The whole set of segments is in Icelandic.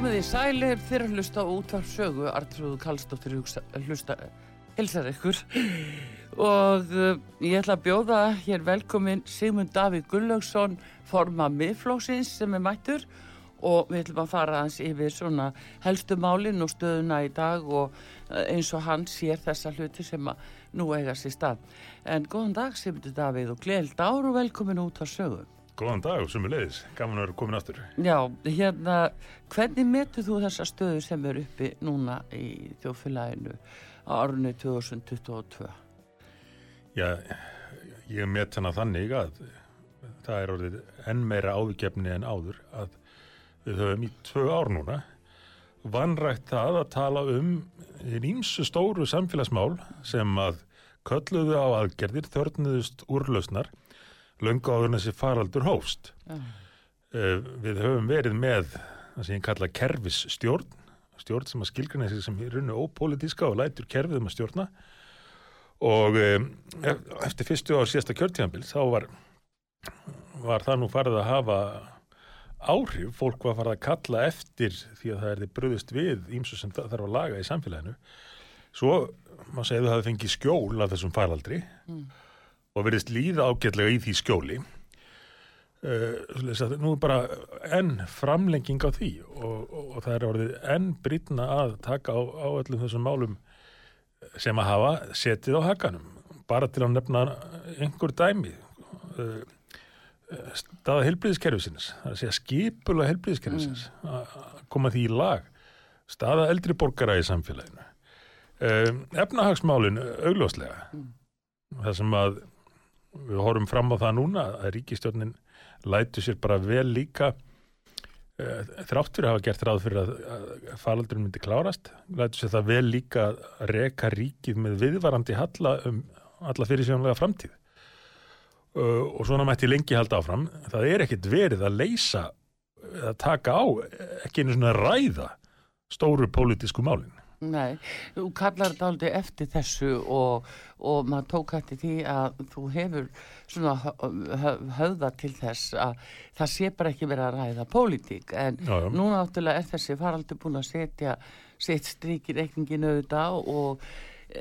Komið í sælir fyrir að hlusta á útvarp sögu Artrúðu Kallstóttir hlusta hilsar ykkur og uh, ég ætla að bjóða hér velkomin Sigmund Davíð Gullaugsson forma miðflóksins sem er mættur og við ætlum að fara hans yfir svona helstu málin og stöðuna í dag og uh, eins og hann sér þessa hluti sem nú eiga sér stað. En góðan dag Sigmundur Davíð og gleðild ár og velkomin út á sögu. Góðan dag, sumulegis. Gaman að vera komin aftur. Já, hérna, hvernig metur þú þessa stöðu sem er uppi núna í þjóðfélaginu á árunni 2022? Já, ég met hana þannig að það er orðið enn meira áðugefni en áður að við höfum í tvö ár núna vannrægt það að tala um ímsu stóru samfélagsmál sem að kölluðu á aðgerðir þörnuðust úrlausnar löngu áður en þessi faraldur hófst. Já, Eh, Við höfum verið með það sem ég kalla kerfisstjórn, stjórn sem að skilgrina sig sem í rauninu ópolítíska og lætur kerfið um að stjórna. Og um, eftir fyrstu á síðasta kjörtíðanbíl þá var, var það nú farið að hafa áhrif, fólk var farið að kalla eftir því að það er þið bröðust við ímsu sem þa- þarf að laga í samfélaginu. Svo má segja að það hafi fengið skjól af þessum faraldri. Mm. Og verðist líða ágætlega í því skjóli. Uh, nú er bara enn framlenging á því og, og, og það er orðið enn brýtna að taka á, á öllum þessum málum sem að hafa setið á hakanum. Bara til að nefna einhver dæmi uh, staða helbriðiskerfisins það er að skipula helbriðiskerfisins að að koma því í lag. Staða eldri borgara í samfélaginu. Um, efnahagsmálin augljóslega. Það sem að við horfum fram á það núna að ríkistjórnin lætu sér bara vel líka þrátt fyrir að hafa gert ráð fyrir að, faraldurinn myndi klárast lætu sér það vel líka að reka ríkið með viðvarandi halla um alla fyrirsjónlega framtíð. Uh, og svona mætti lengi halda áfram. Það er ekkit verið að leysa að taka á, ekki einu svona ræða stóru pólitísku málin Nei, þú kallar þetta aldrei eftir þessu og, og maður tók eftir því að þú hefur svona hö- hö- höfða til þess að það sé bara ekki verið að ræða pólitík. En Já, já. núna áttulega er þessi faraldur búin að setja sitt strik í reikningin auðvitað og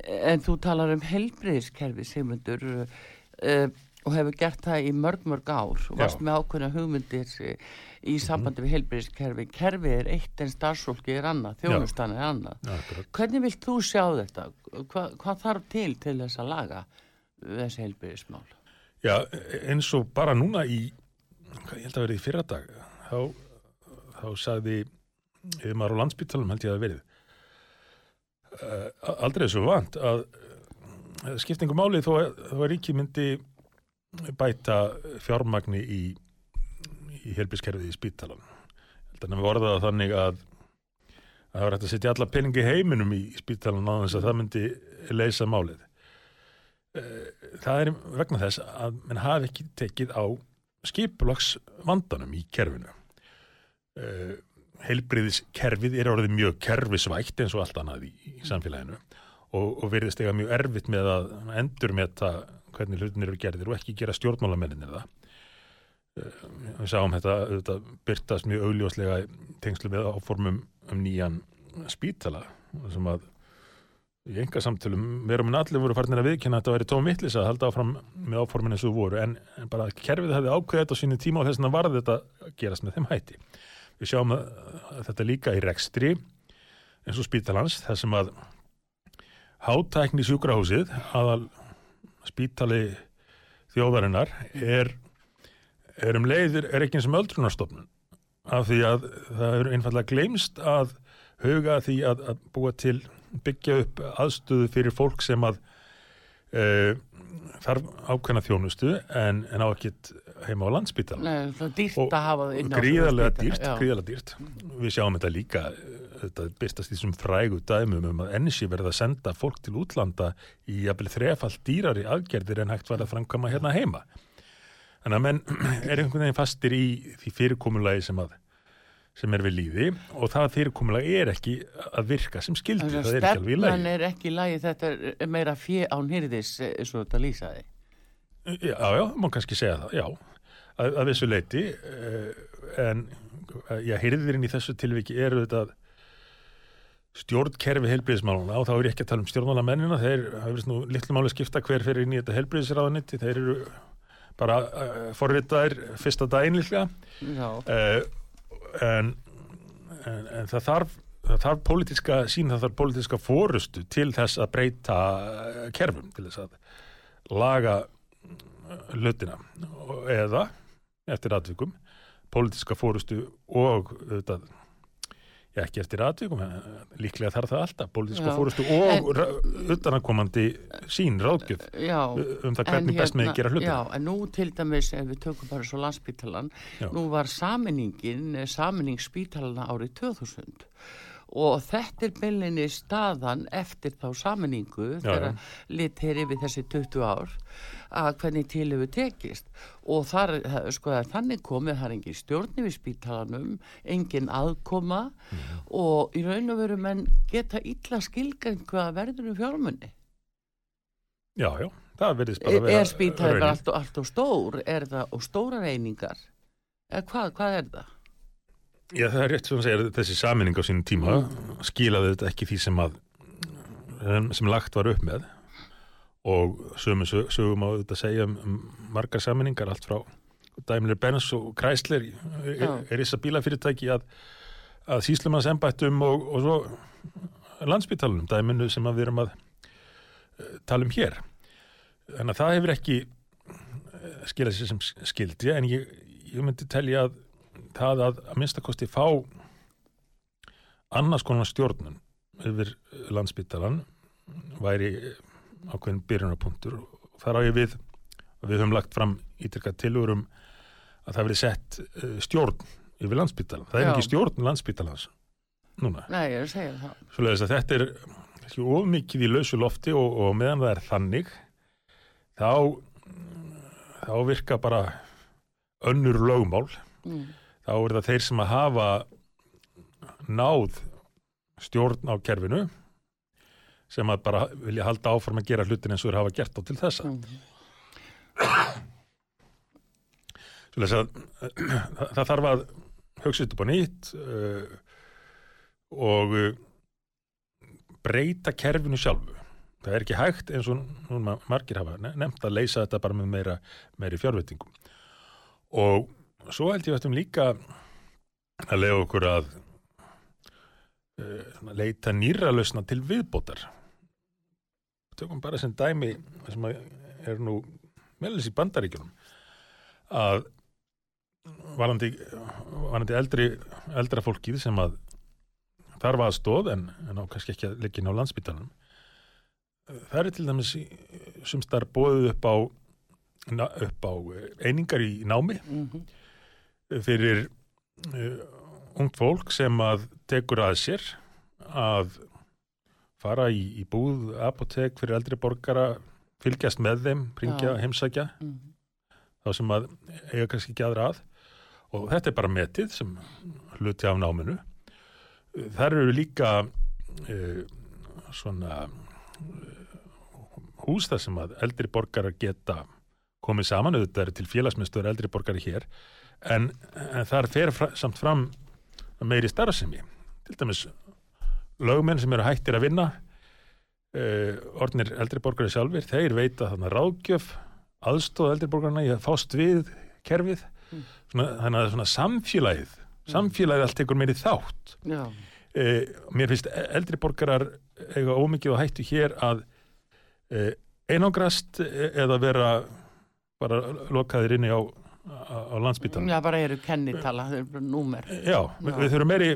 en þú talar um helbriðiskerfi Sigmundur uh, og hefur gert það í mörg mörg ár. Og varst með ákveðna hugmyndir eh, í sambandi við helbriðiskerfi kerfi er eitt en starfsfólki er annað þjónustan er annað akkurat. Hvernig vilt þú sjá þetta? Hva, hvað þarf til til þess að laga þessi heilbyrðismál? Já, eins og bara núna í, ég held að verið í fyrra dag, þá, þá sagði yfirmaður á landsbyttalum held ég að verið. Uh, aldrei þessu vant að skiptingu máli þó, þó að ríki myndi bæta fjármagni í, í helbískerfið í spítalan. Held að við orðaða þannig að að það var hægt að setja alla peningi heiminum í spítalan á þess að það myndi leysa málið. Það er vegna þess að menn hafi ekki tekið á skipulags vandanum í kerfinu. Uh, heilbriðiskerfið er orðið mjög kerfisvægt eins og allt annað í, í samfélaginu og, og verðist eiga mjög erfitt með að endurmeta hvernig hlutin eru gerðir og ekki gera stjórnmálamenninir það við sáum þetta, þetta byrtast mjög augljóslega tengslu með áformum um nýjan spítala sem að í enga samtölum, meira minn allir voru farnir að viðkynna að þetta væri tóm vittlis að halda áfram með áformin eins og voru, en, en bara kerfið hefði ákveðið þetta á sínu tíma og þess vegna varði þetta að gerast með þeim hætti. Við sjáum að, þetta líka í rekstri eins og spítalans, þar sem að hátækni sjúkrahúsið, aðal spítali þjóðarinnar er, er um leiðir, er ekki eins og öldrunarstofnun af því að það er einfallega gleymst að huga að því að, að búa til byggja upp aðstöðu fyrir fólk sem að uh, þarf ákveðna þjónustu en, en á ekkit heima á dýrt Og- að gríðarlega dýrt, gríðarlega dýrt. Við sjáum þetta líka þetta byrstast í þessum frægu dæmum um að ensi verða að senda fólk til útlanda í jafnvel þrefald dýrari aðgerðir en hægt var að framkama hérna heima þannig að menn er einhvern veginn fastir í því fyrirkomulagi sem að sem er við líði og það fyrirkomulagi er ekki að virka sem skildi, það að er ekki alveg í stefnan lagi er ekki í lagi, þetta er meira fjö án hýrðis eins og þetta lýsaði. Já, já, má kannski segja það, já, að, að vissu leiti, uh, en já, hyrðirinn í þessu tilviki eru þetta stjórnkerfi heilbriðismáluna og þá er ég ekki að tala um stjórnmálamennina, þeir hafa verið nú litlu máli skipta hver fyrir inn í þetta heilbriðisráðanitti, þeir eru bara uh, forritaðir fyrsta daginn Já, uh, en, en, en það þarf það þarf pólitíska sín, það þarf pólitíska fórustu til þess að breyta eh, kerfum, til þess að laga eh, hlutina. Eða eftir atvikum pólitíska fórustu og auðvitað, já ekki eftir en líklega þarf það alltaf. Pólitíska fórustu og utanakomandi sín, ráðgjöf um það hvernig best með gera hlutina. Já, en nú til dæmis, ef við tökum bara svo landspítalan, Já. nú var saminingin, samining spítalana árið 2000 og þetta er beilinni staðan eftir þá saminingu þegar lit er yfir þessi 20 ár að hvernig til hefur tekist. Og þar, sko, þannig komið það er engin stjórn yfir spítalanum engin aðkoma. Mhm. og í raun og veru menn geta illa skilgæn hvað verður um fjármunni Já, já, það verðist bara er, vera er raunin. bara allt, stór? Er það og stóra reyningar eða hvað, hvað er það? Já, það er rétt sem þú segir, þessi saminning á sínum tíma skilaði þetta ekki því sem að sem lagt var upp með og sögum, sögum á þetta að segja um, um margar saminningar allt frá Daimler Benz og Chrysler er, þess að bílafyrirtæki að, að síslumanns embættum og, og svo landsbítalunum, dæminu sem við erum að eh, tala um hér. Þannig að það hefur ekki eh, skilað sér sem skildi en ég, ég myndi telja að það að að minnstakosti fá annars konar stjórnun yfir landsbytalan væri ákveðin byrjunarpunktur og þar á ég við að við höfum lagt fram ítrykka tilurum að það verið sett uh, stjórn yfir landsbytalan. Það er Já. ekki stjórn landsbytalans núna. Nei, ég er að segja það Svoleiðis að þetta er ekki of mikið í lausu lofti og, og meðan það er þannig þá þá virka bara önnur lögmál mm. þá er það þeir sem að hafa náð stjórn á kerfinu sem að bara vilja halda áfram að gera hlutin eins og þeir hafa gert á til þessa. Mm. Svoleiðis að það, þarf að hugsa upp á nýtt uh, og uh, breyta kerfinu sjálfu. Það er ekki hægt eins og núna margir hafa ne- nefnt að leysa þetta bara með meira, meiri fjárveitingum. Og svo held ég að þetta líka að leiða okkur að uh, leita nýra lausna til viðbótar. Tökum bara sem dæmi sem að er nú meðlis í bandaríkjunum að varandi, varandi eldri, eldra fólkið sem að þarf aðstóð en, en á kannski ekki að leggja inn á landsbytanum það er til dæmis sem starf bóðið upp á upp á einingar í námi Mm fyrir uh, ungt fólk sem að tekur að sér að fara í, í búð, apotek fyrir eldri borgara, fylgjast með þeim, ringja, Já. heimsækja. Mm. þá sem að eiga kannski ekki aðra að. Og þetta er bara metið sem hluti af náminu. Þar eru líka uh, svona uh, hús þar sem að eldri borgarar geta komið saman, auðvitað eru til félagsmyndstöður eldri borgari hér. En, en þar fer fra, samt fram meiri starfsemi. Til dæmis lögmenn sem eru hættir að vinna uh, orðnir eldri borgari sjálfur þeir veita þannig ráðgjöf aðstóð eldri borgarna í að fást við kerfið. Mm. svona, þannig að svona samfélagið samfélagið allt tekur meiri þátt. Uh, mér finnst eldri borgarar eiga ómikið og hættu hér að uh, einangrast eða vera bara lokaðir inni á, á, á landsbytanum já, bara eru kennitala, það er bara númer. Já, Já. við þurfum meiri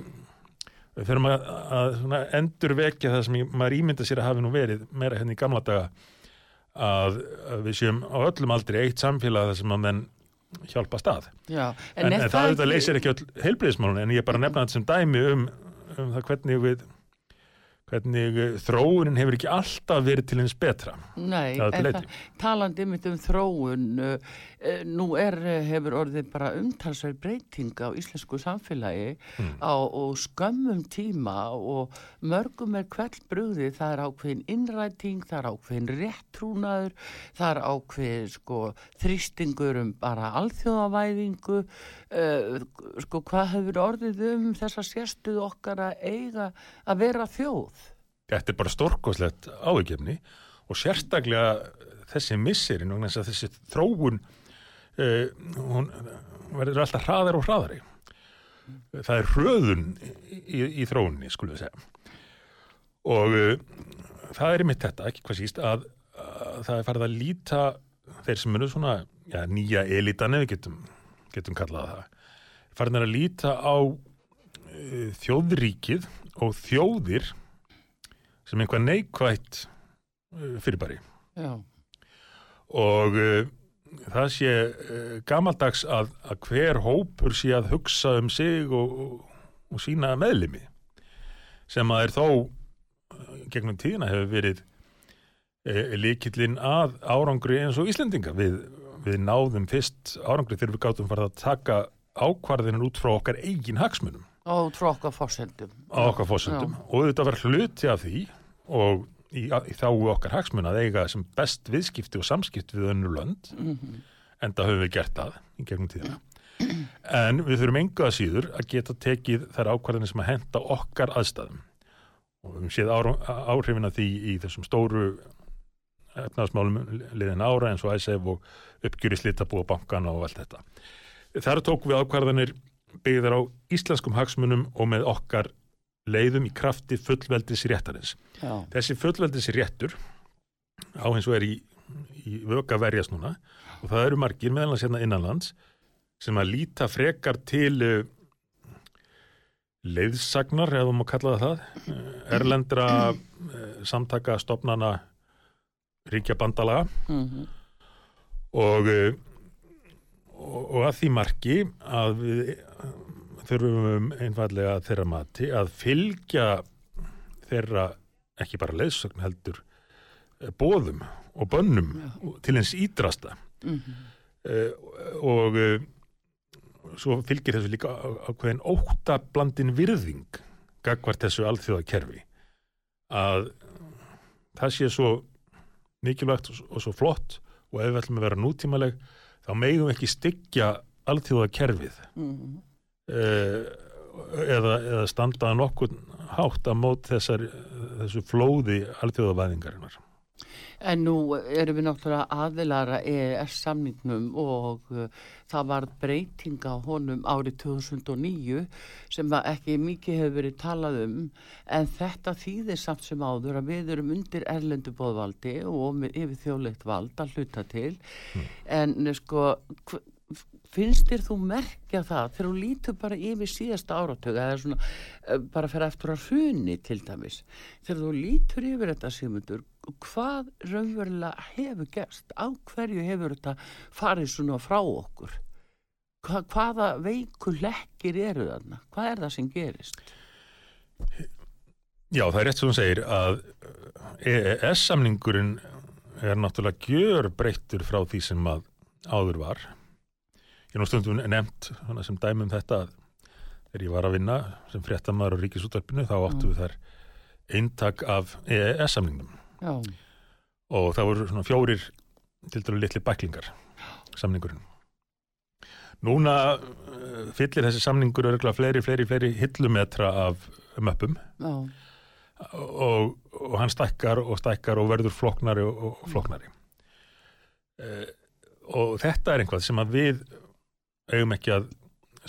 við þurfum að, að endur vekja það sem ég, maður ímynda sér að hafi nú verið meira henni í gamla daga að, að við séum á öllum aldrei eitt samfélag sem að menn hjálpa stað. Já, En, en, er það auðvitað leysir ekki öll heilbriðismálun en ég er bara að nefna þetta sem dæmi um, um það hvernig við hvernig eh, þróunin hefur ekki alltaf verið til eins betra. Nei, en það, talandi um þróun, uh, nú er, uh, hefur orðið bara umtalsverð breyting á íslensku samfélagi Mm. á og skömmum tíma og mörgum er kveld brugði, það er ákveðin innræting, það er ákveðin réttrúnaður, það er ákveðin sko þrýstingur um bara alþjóðavæðingu, uh, sko hvað hefur orðið um þessa sérstuð okkar að eiga að vera þjóð? Þetta er bara stórkoslegt áhugjefni og sérstaklega þessi missirinn og þessi þróun uh, hún verður alltaf hraðar og hraðari. Það er hröðun í, í, þróunni, skulum við segja. Og uh, það er mitt þetta, ekki hvað síst, að, að það er farið að líta þeir sem eru svona já, nýja elitan, ef við getum, getum kallað það, farið að líta á uh, þjóðríkið og þjóðir sem einhvað neikvætt uh, fyrirbæri Já, og uh, það sé uh, gamaldags að, að hver hópur sé að hugsa um sig og, og, og sína meðlimi sem að er þó uh, gegnum tíðina hefur verið uh, líkillin að árangri eins og Íslendinga. Við, við náðum fyrst árangri þegar við gátum farið að taka ákvarðinir út frá okkar eigin hagsmunum. Og tróka fórsendum. á okkar fórsöndum og þetta var hluti af því og í, í þáu okkar hagsmun að eiga sem best viðskipti og samskipti við önnur lönd Mhm. en það höfum við gert það í gegnum tíðina. En við þurfum enga að síður að geta tekið þær ákvarðanir sem að henda okkar aðstæðum. Og við höfum séð áhrifin af því í þessum stóru efnaðsmálum liðin ára eins og æsef og uppgjöri slitabúa bankana og allt þetta. Þar tókum við ákvarðanir byggðar á íslenskum hagsmunum og með okkar leiðum í krafti fullveldis réttarins. Já, Þessi fullveldis réttur á hins og er í, í vöka verjast núna og það eru margir meðalans hérna innanlands sem að líta frekar til uh, leiðsagnar, eða þú má kalla það það, uh, erlendra uh, samtaka stopnana ríkja bandalaga. Mhm, og, uh, og, og að því marki að við þurfum einfallega þeirra mati að fylgja þeirra ekki bara leiðsögn heldur uh, bóðum og bönnum til eins ídrasta mhm, uh, og uh, svo fylgir þessu líka ákveðin óttablandin virðing gagvart þessu alþjóða kerfi að það sé svo mikilvægt og, og svo flott og ef við ætlum að vera nútímaleg þá megum við ekki styggja alþjóða kerfið mhm. Uh, eða, eða standa að nokkur hátt að mót þessar, þessu flóði alþjóðavæðingarinnar. En nú erum við náttúrulega aðilara EES samningnum og uh, það var breyting á honum árið 2009 sem ekki mikið hefur verið talað um. En þetta þýðir samt sem áður að við erum undir erlendu bóðvaldi og yfir þjóðleitt vald að hluta til. En eh, sko finnst þér þú merkja það þegar þú lítur bara yfir síðasta áratug eða svona eh, bara fyrir eftir að hruni til dæmis? Þegar þú lítur yfir þetta Sigmundur hvað raunverulega hefur gerst? Á hverju hefur þetta farið svona frá okkur? Hva, hvaða veiku lekkir eru þarna? Hvað er það sem gerist? Já, það er rétt sem hún segir að EES-samningurinn er náttúrulega gjör breyttur frá því sem að áður var. Ég er nú stundum nefnt sem dæmi um þetta að þegar ég var að vinna sem fréttamaður á ríkisúttarpinu þá áttu við þar eintak af EES-samningnum já, og það voru svona fjórir til dælu litli bæklingar samningurinn. Núna uh, fyllir þessi samningur örgulega fleiri, fleiri, fleiri hillumetra af möppum. Já, og, og hann stækkar og stækkar og verður flóknari og, og flóknari. Uh, og þetta er einhvað sem að við eigum ekki að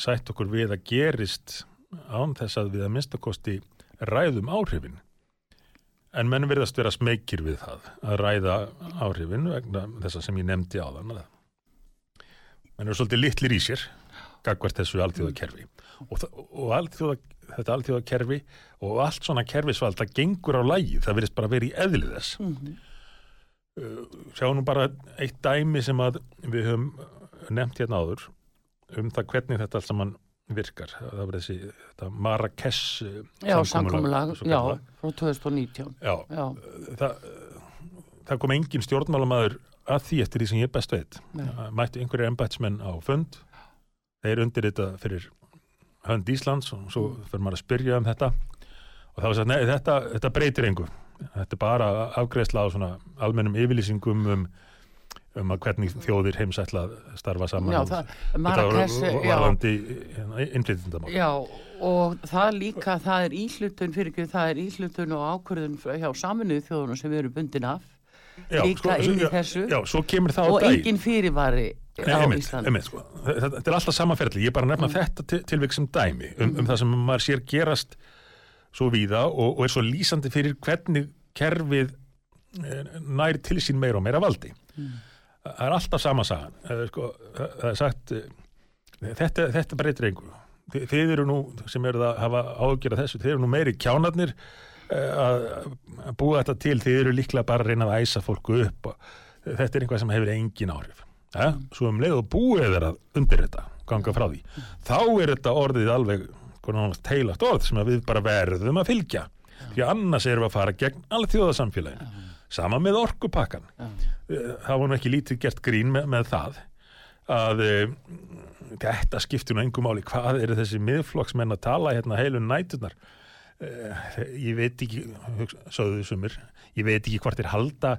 sætt okkur við að gerist án þess að við að minnstakosti ræðum áhrifin. En menn verðast vera smekir við það að ræða áhrifin vegna þessa sem ég nefndi á þann menn eru svolítið litlir í sér gagvart þessu alþjóða kerfi og, og alþjóða, þetta alþjóða kerfi og allt svona kerfisvald það gengur á lægi, það verðist bara verið í eðlið þess. Mhm. uh, sjá nú bara eitt dæmi sem að við höfum nefnt hérna áður um það hvernig þetta allt saman virkar. Það var þessi þetta Marrakesh uh, Já, svo kallað. frá 2019. já, Já, það, það kom engin stjórnmálamæður að því eftir því sem ég best veit. Mættu einhverjir embætsmenn á fund þeir undir þetta fyrir hönd Íslands og svo fyrir maður að spyrja um þetta. Og það var sagt, nei, þetta, þetta breytir engu. Þetta er bara afgreðsla á svona almennum yfirlýsingum um, um að hvernig þjóðir heimsætla að starfa saman já, það, var já, innflytjandamál já, og það líka, það er íhlutun fyrir ekki, það er íhlutun og ákvörðun hjá saminuðu þjóðunum sem erum bundin af líka inn í já, þessu. já, og engin fyrirvari Nei, einmitt, einmitt, sko. þetta, er alltaf samaferðli, ég er bara að nefna þetta til, tilvík sem dæmi um, um það sem maður sér gerast svo víða og, og er svo lýsandi fyrir hvernig kerfið eh, nær til sín meira og meira valdi það er alltaf sama sagan. Eh, sko, það er sagt eh, þetta, þetta breytir engu. Þið, þið eru nú sem eru að hafa ágjörða þessu, þið eru nú meiri kjánarnir eh, að búa þetta til, þið eru líklega bara að reyna að æsa fólku upp þetta er einhvað sem hefur engin áhrif. Ja? svo um leið og búið að undir þetta ganga frá því, þá er þetta orðið alveg teilagt orð sem við bara verðum að fylgja. Því annars erum við að fara gegn alþjóðasamfélaginu sama með orkupakkan Eh, það var nú ekki lítið gert grín með, með það að e, þetta skiptir nú engum máli. Hvað eru þessi miðflokksmenn að tala hérna heilun nætunar e, ég veit ekki hugsa- sögðu sumir, ég veit ekki hvort þeir halda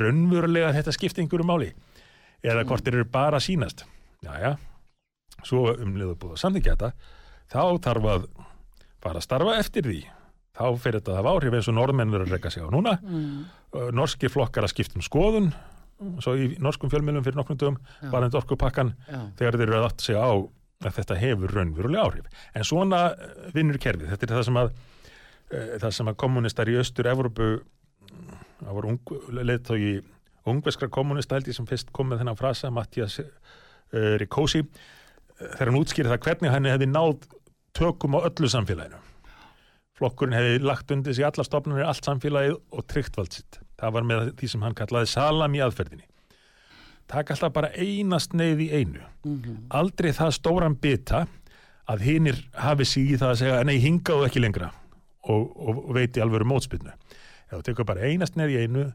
raunverulega þetta skiptir einhverju máli eða hvort eru bara sínast Jæja, svo umliðu búið að samþykja þetta þá þarf að fara að starfa eftir því þá fyrir þetta að hafa áhrif eins og norðmenn verður að reyka sig á núna. Mm. uh, norskir flokkar að skipta um skoðun. Svo í norskum fjölmjölum fyrir nokkrum dögum var þetta orkupakkan þegar þeir eru að átta sig á að þetta hefur raunverulega áhrif. En svona uh, vinnur kerfið. Þetta er það sem að uh, það sem að kommunistar í austur Evrópu mm, það var ung, leiðtói ungveskra kommunista held ég sem fyrst kom með þennan frasa Mattias uh, Rikosi þegar hann útskýrði það hvernig hann hefði náð tökum á öllu samfélaginu flokkurinn hefði lagt undir sig alla stofnunir, allt samfélagið og tryggt vald sitt. Það var með því sem hann kallaði salam í aðferðinni. Takk alltaf bara eina sneið í einu. Aldrei það stóran bita að hinnir hafi í það að segja nei, hingaðu ekki lengra og, og, veiti alveg mótspilnu. Ef þú tekur bara eina sneið í einu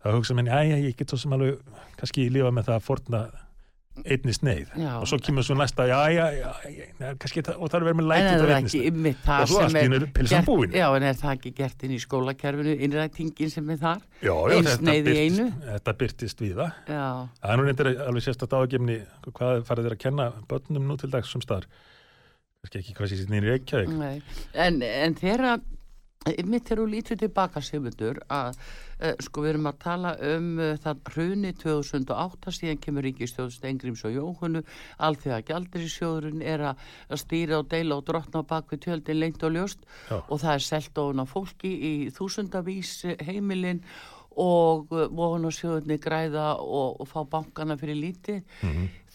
þá hugsa menn, æja, ég get svo sem alveg kannski lífa með það að forna einni sneið Já. og svo kemur svo næsta, já, já, já, já kannski og það er verið með lætið það einni ekki sneið. Og svo einu er pylsan gert- búin. Já, en er það ekki gert inn í skólakerfinu, innrætingin sem er þar? Já, já, þetta einu? þetta byrtist við það. Það er nú reyndir alveg sérstætt ágefni hvað farið þeir að kenna börnum nú til dags sem staðar. Kannski ekki hvað sér nýri nei. En, en þeirra, mitt þegar þú lítur tilbaka Sigmundur að uh, sko við erum að tala um uh, það hruni 2008 síðan kemur ríkistjóð Stengrims og Jóhunu alþjóða gjaldir í sjóðurinn er að stýra og deila og drotna bak við tjöldin lengt og ljóst Já. og það er selt ofan á fólki í þúsundavís eh, heimilin og uh, vogunarsjóðunni græða og, og fá bankana fyrir lítið.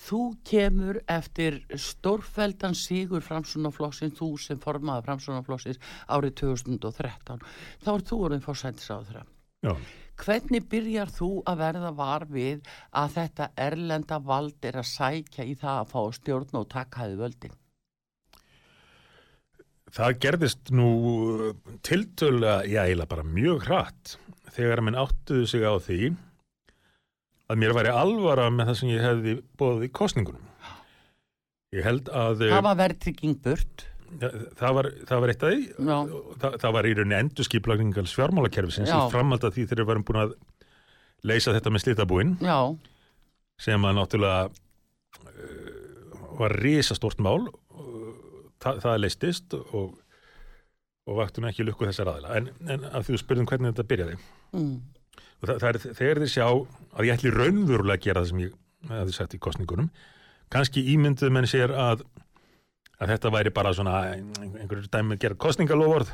Þú kemur eftir stórfeldan sigur framsunaflokksins, þú sem formaði framsunaflokksins árið 2013 þá er þú orðin fórsættis á þeirra Já, hvernig byrjar þú að verða var við að þetta erlenda vald er að sækja í það að fá stjórn og takkaði völdin? Það gerðist nú tiltölulega, já, eiginlega bara mjög hratt þegar minn áttuðu sig á því að mér væri alvara með það sem ég hefði bóðið í kostningunum. Ég held að það var verðtrygging burt. Það var, það var eitt af því. Það, það var í rauninni endurskiplagningal fjármálakerfisins Já. í framhald að því þeir eru varum búin að leysa þetta með slitabúin. Já, sem að náttúrulega uh, var risastórt mál. Það, það leystist og, og vakti nú ekki lukku þessar aðila. En, en að því þú spurðum hvernig þetta byrjaði mm. og það, það er þegar þið sjá að ég ætli raunverulega að gera það sem ég hefði sagt í kostningunum kannski ímynduð menn sér að að þetta væri bara svona einhverjum dæmi að gera kostningaloford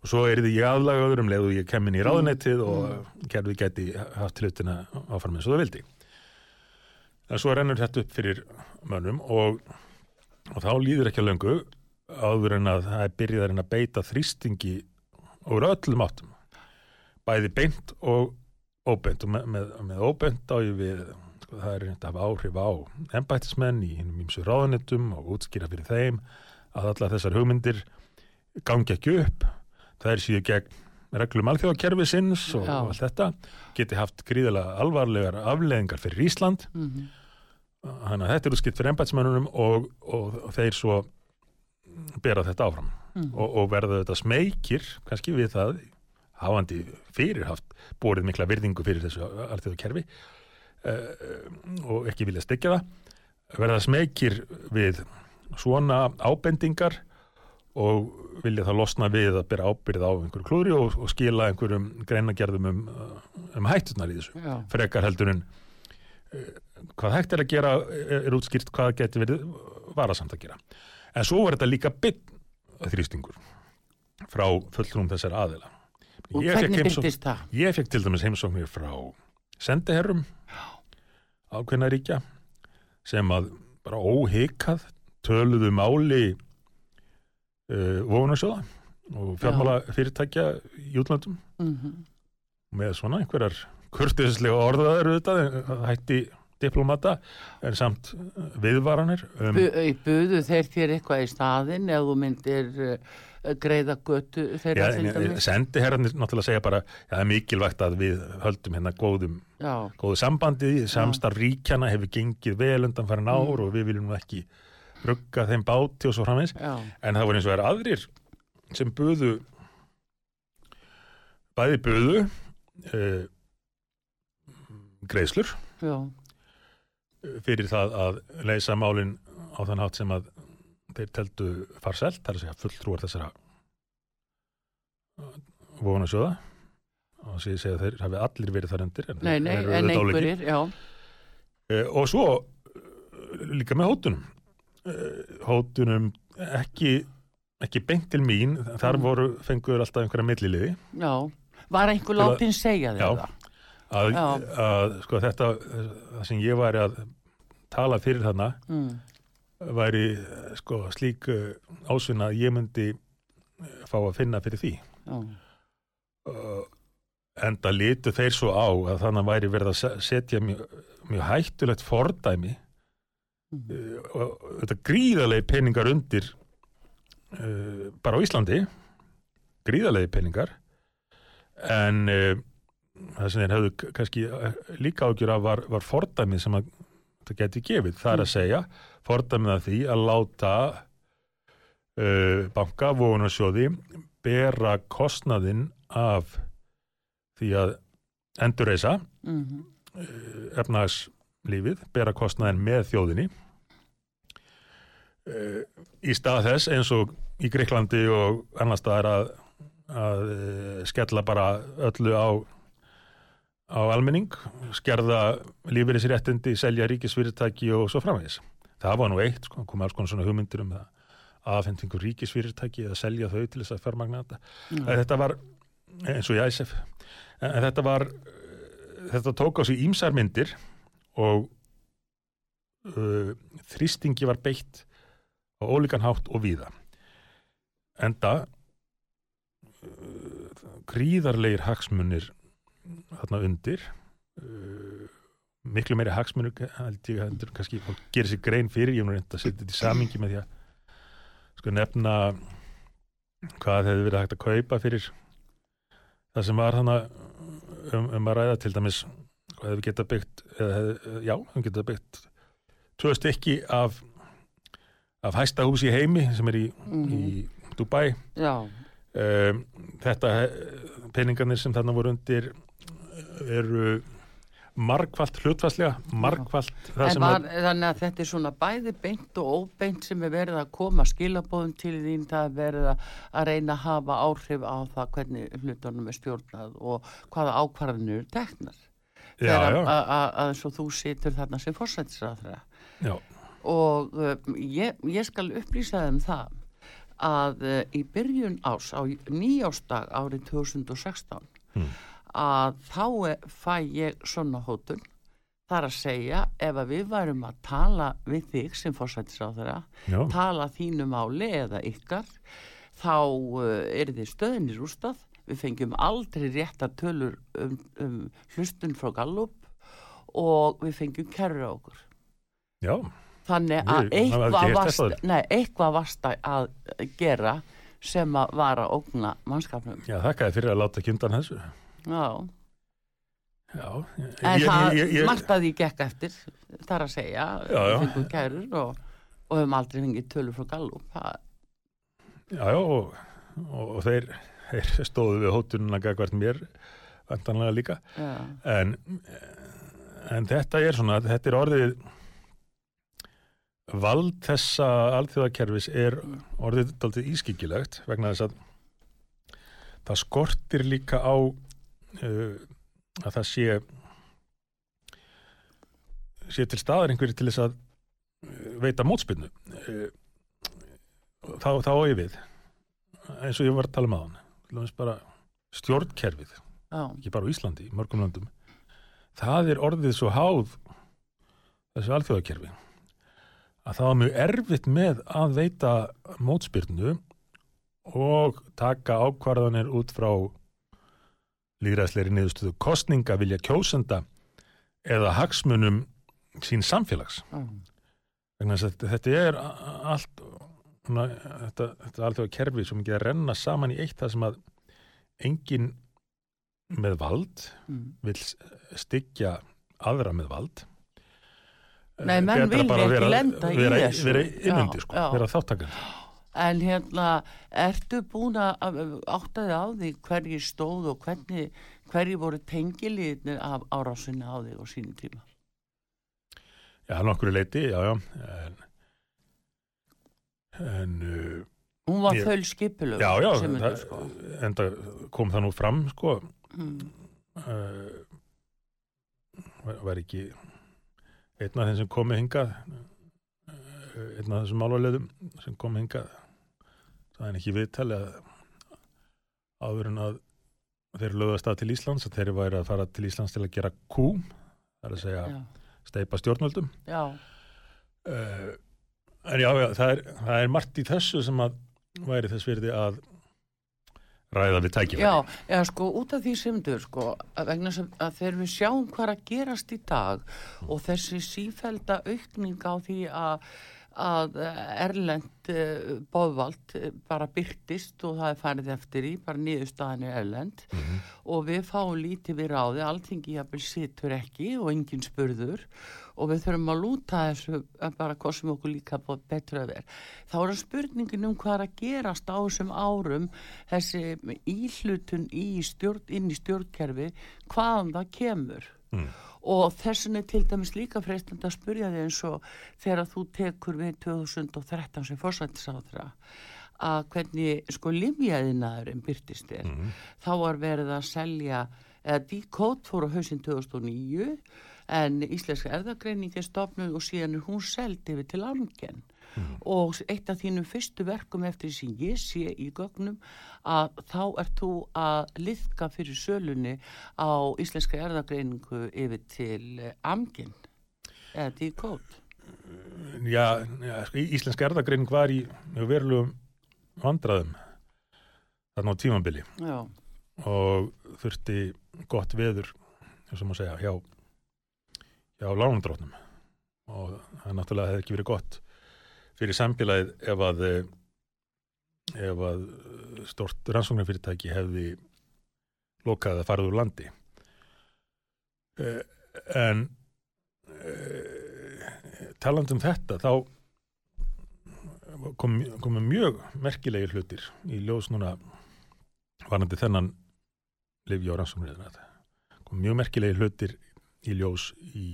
og svo er því ég aðlagaður um leið og ég kemin í ráðunettið og gerði geti haft hlutina áfram eins og það vildi. En svo rennur þetta upp fyrir mönnum og, og þá líður ekki að löngu áður en að það er byrjaðarinn að beita þrýstingi úr öllum áttum bæði beint og óbeint og með, með, með óbeint á ég við sko, það er reynd að hafa áhrif á embættismenn í hinnum ímsu ráðunitum og útskýra fyrir þeim að allar þessar hugmyndir gangi ekki upp það er síðu gegn reglum alþjóðakerfi sinns og Já. allt þetta geti haft gríðilega alvarlegar afleðingar fyrir Ísland Mhm. þannig að þetta er útskipt fyrir embætismennunum og, og, og þeir svo bera þetta áfram Mhm. og, og verða þetta smeykir kannski við það hafandi fyrirhaft borið mikla virðingu fyrir þessu alþjóðakerfi uh, og ekki vilja styggja það verða smeykir við svona ábendingar og vilja þá losna við að bera ábyrð á einhverju klúri og, og skila einhverjum greinagerðum um, um hættunar í þessu. Já. frekar heldur en uh, hvað hægt er að gera er, er útskýrt hvað getur verið varasamt að gera. En svo var þetta líka bytt þrýstingur frá fulltrúum þessar aðila Og Ég hvernig byrtist það? Ég fekk til dæmis heimsóknir frá sendiherrum ákveðna ríkja sem að bara óhikað töluðu máli uh, vofunarsjóða og fjármála fyrirtækja í útlöndum Mhm. með svona einhverjar kurtislega orðaður auðvitað, að hætti diplomata en samt viðvaranir um, buðu þeir þér eitthvað í staðinn ef þú myndir uh, greiða götu þeirra ja, til dæmis? sendiherrarnir náttúrulega segja bara ja, það er mikilvægt að við höldum hérna góðum Já, góðu sambandi, samstarf ríkjana hefur gengið vel undan farin ár Mm. og við viljum ekki rugga þeim báti og svo framins já, en það voru eins og er aðrir sem buðu bæði buðu uh, greiðslur já, fyrir það að leysa málin á þann hátt sem að þeir teldu farselt, það er að segja fulltrúar þessara vona sjóða og sé segja þeir hafi allir verið þar undir en, nei, nei, en ólíkir. einhverjir, já, Eh, og svo eh, líka með hótunum Eh, hótunum ekki ekki beint til mín, þar Mm. voru fenguður alltaf einhverja milliliði já var einhver Til að- látin segja þér Já. það? að, Já. að sko þetta það sem ég væri að tala fyrir þarna Mm. Væri eh, sko slík uh, ásvinna að ég myndi eh, fá að finna fyrir því. Uh, enda litu þeir svo á að þannig væri verið að se- setja mjög, mjög hættulegt fordæmi. Mhm. uh, og þetta gríðalegi peningar undir uh, bara á Íslandi. Gríðalegi peningar. En það sem þeir hefðu k- kannski eh, líka ágjur af var, var fordæmið sem að það geti gefið, það er að segja fordæmið af því að láta uh, banka vogunarsjóði bera kostnaðinn af því að endurreisa Mhm. uh, efnagslífið, bera kostnaðinn með þjóðinni uh, í stað þess eins og í Greiklandi og annars staðar að, að uh, skella bara öllu á á almenning, skerða lífeyrisréttindi, selja ríkisfyrirtæki og svo framvegis. Það var nú eitt, sko, komið alls konar svona hugmyndir um það aðfendingu ríkisfyrirtæki eða selja þau til þess að fjármagna þetta. Þetta var eins og í ISF en þetta var þetta tók á sig ímsar myndir og uh, þrýstingi var beitt á ólíkan hátt og víða enda uh, gríðarlegir hagsmunir þarna undir uh, miklu meiri ég heldur kannski fólk gerir sér grein fyrir, ég er nú reynd að setja þetta í samingi með því að sko nefna hvað hefði verið hægt að kaupa fyrir það sem var hana um, um að ræða til dæmis hvað hefði geta byggt eða hefði, já, hefði geta byggt tvö stykki af af hæsta hús í heimi sem er í, Mhm. í Dubai. Já, um, þetta peningarnir sem þarna voru undir eru margfalt hlutfastlega margfalt það sem var, að, þannig að þetta er svona bæði beint og óbeint sem er verið að koma skilabóðum til þín, það er verið að, reyna að hafa áhrif á það hvernig hlutunum er stjórnað og hvaða ákvarðanir eru teknar. Já, þegar að- eins og þú situr þarna sem fórsættisraðra já, og uh, ég, ég skal upplýsa þeim það að uh, í byrjun ás á nýjástag árið 2016 Hmm. Að þá fæ ég svona hótun Það er að segja, ef að við værum að tala við þig sem fórsættisráðara, Já, tala þínu máli eða ykkar, þá uh, er þið stöðinni rústað. Við fengjum aldrei réttar tölur um, um hlustun frá Gallup og við fengjum kerru á okkur. já, Þannig að eitthvað varst, nei, eitthvað varst að- að gera sem að var að ógna mannskapnum. já, þakkaði fyrir að láta ekki undan þessu. Já, Já, ég, en það ég, ég, margt að því gekk eftir, það er að segja, við fengum kærur og, og höfum aldrei fengið tölur frá Gallup. Já, já, og, og, og þeir, þeir stóðu við hótununa gagvart mér, vantanlega líka. já, En, en þetta er svona, þetta er orðið, vald þessa alþjóðakerfis er orðið ískikilegt vegna þess að það skortir líka á að það sé sé til staðar einhverju til þess að uh, veita mótspinnu uh, þá, þá ég við eins og ég var að tala um til dæmis bara stjórnkerfið já, ekki bara á Íslandi, í mörgum löndum. Það er orðið svo háð þessu alþjóðakerfi að það var mjög erfitt með að veita mótspyrnu og taka ákvarðanir út frá líðræðsleiri niðurstöðu kostninga vilja kjósenda eða hagsmunum sín samfélags. Að þetta er allt svona, þetta, þetta alþjóða kerfi sem ekki að renna saman í eitt það sem að engin með vald mm. vil styggja aðra með vald. Nei, Eh, menn bara ekki lenda í þessu. vera innundi sko, vera þáttakandi En hérna, ertu búin að áttaði á því hverji stóð og hvernig, hverji voru tengiliðnir af árásinni á þig og sínu tíma? já, nokkru leiti, já, já en, en uh, Hún var föl skipulög. já, já það, sko. enda kom það nú fram sko Mm. uh, var, ekki einn af þeim sem komi hingað uh, einn af þessum málulegðum sem komi hingað það er ekki viðtali að áður en að þeir lögðast að til Íslands að þeir væri að fara til Íslands til að gera kú það er að segja Já, steipa stjórnvöldum. Já, uh, en já, það, er, það er margt í þessu sem að væri þess virði að ræða við tækifæri já, já, sko, út af því sem þau, sko, vegna sem að þegar við sjáum hvað að gerast í dag og þessi sífælda aukning á því að að erlend uh, bóðvald uh, bara byrtist og það er farið eftir í, bara niðurstaðan er erlend Mhm. og við fáum lítið við ráði, alltingi jafnvel situr ekki og enginn spurður og við þurfum að lúta þessu bara hvað sem okkur líka að vera. Þá er spurningin um hvað er að gerast á þessum árum þessi íhlutun í stjórn, inn í stjórnkerfi, hvaðan það kemur. Mm. Og þessin er til dæmis líka freistandi að spurja þig eins og þegar þú tekur við 2013 sem fórsættisáðra að hvernig sko limjaðinaðurinn byrtist þér Mhm. þá var verið að selja eða Decode fór á hausinn 2009 en Íslenska erðagreining er stopnuð og síðan er hún seld yfir til Amgen og eitt af þínum fyrstu verkum eftir sem ég sé í gögnum að þá ert þú að liðka fyrir sölunni á Íslenska erðagreiningu yfir til eh, Amgen. Eða Decode Já, já sko, íslenska erðagreining var í verulegum vandraðum þarna á tímambili Já, og þurfti gott veður sem má segja hjá, hjá lánundrótnum og það náttúrulega hefði ekki verið gott fyrir samfélagið ef að eh, ef að eh, stort rannsóknarfyrirtæki hefði lokað að farið úr landi. Eh, en talandi um þetta þá kom, komu mjög merkilegir hlutir í ljós núna varandi þennan lifi á rannsóknir kom mjög merkilegir hlutir í ljós í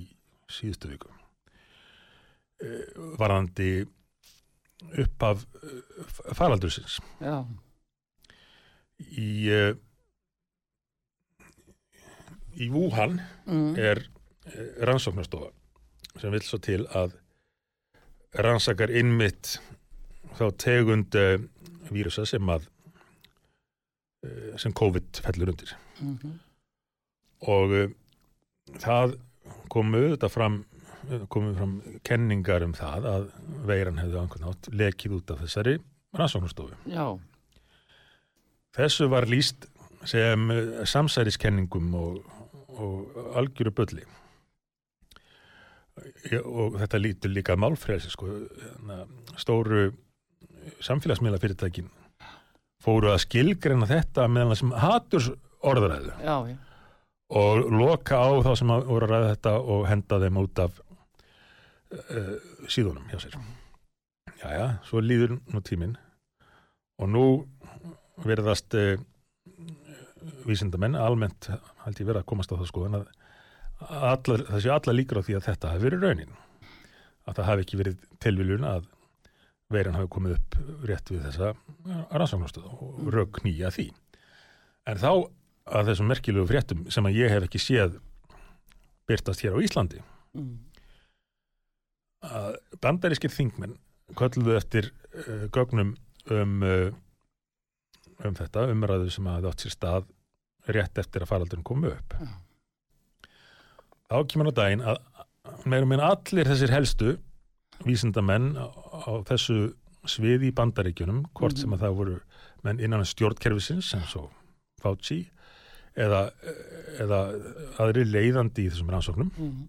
síðustu viku. Eh, varandi uppaf faraldursins. Já, í eh, í Wuhan mm, er eh, rannsóknarstofa sem vil svo til að rannsakar innmitt þá tegund vírusa sem að sem COVID fellur undir. Mm og uh, það komu þetta fram komu fram kenningar um það að veiran hefði á einhvern nátt lekið út af þessari rannsóknastofu. Já, Þessu var líst sem samsæriskenningum og, og algjöru bölli. Og þetta lítur líka málfrelsi, sko. Hérna, Stóru samfélagsmiðla fyrirtækin fóru að skilgreina þetta meðan það sem haturs orðræðu já, já. og loka á þá sem voru að ræða þetta og henda þeim út af uh, síðunum hjá sér. Jæja, svo líður nú tíminn og nú verðast uh, vísindamenn almennt held ég verið að komast á það skoðan að allar, það sé alla líkur á því að þetta hafi verið raunin að það hafi ekki verið tilviljun að veiran hafi komið upp rétt við þessa rannsóknarstöð og rauk nýja því en þá að þessum merkilegu fréttum sem að ég hef ekki séð byrtast hér á Íslandi Mm. Að bandarískir þingmenn kölluðu eftir uh, gögnum um, uh, um þetta umræðu sem hafði átt sér stað rétt eftir að faraldurinn komu upp. Já. Þá kemur á daginn að meðum minn allir þessir helstu vísindamenn á, á þessu sviði í bandaríkjunum, hvort sem að það voru menn innan stjórnkerfisins sem svo Fauci eða, eða aðri leiðandi í þessum rannsóknum Mm.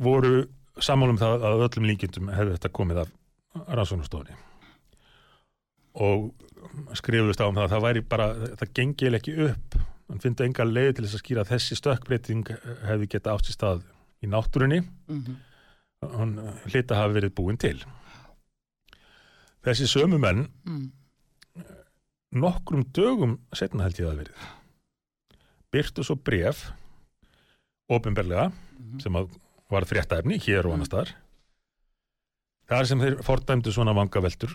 Voru sammálum það að öllum líkindum hefði þetta komið af rannsóknarstofunni. Og skrifuðust á um það að það væri bara, það gengil ekki upp. Hann fyndi enga leið til þess að skýra að þessi stökkbreyting hefði geta átt sér stað í náttúrunni. Mm hann hlita hafi verið búin til. Þessi sömu menn Mm. nokkrum dögum setna held ég að verið. Byrtu svo bref ofinberlega Mhm. sem að var fréttaefni hér og annars staðar. Þar sem þeir fordæmdu svona vangaveltur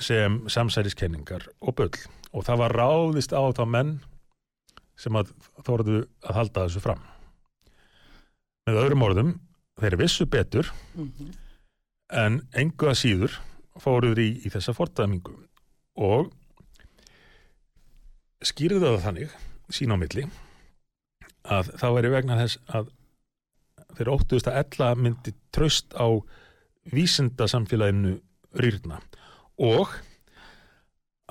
sem samsæriskenningar og bull. Og það var ráðist á þá menn sem að þorðu að halda þessu fram. Með öðrum orðum þeir vissu betur Mhm. en engu að síður fóruður í, í þessa fordæmingu. Og skýrðu það þannig sín á milli að það væri vegna þess að þeir óttuðust að ella myndi traust á vísinda samfélaginu rýrna og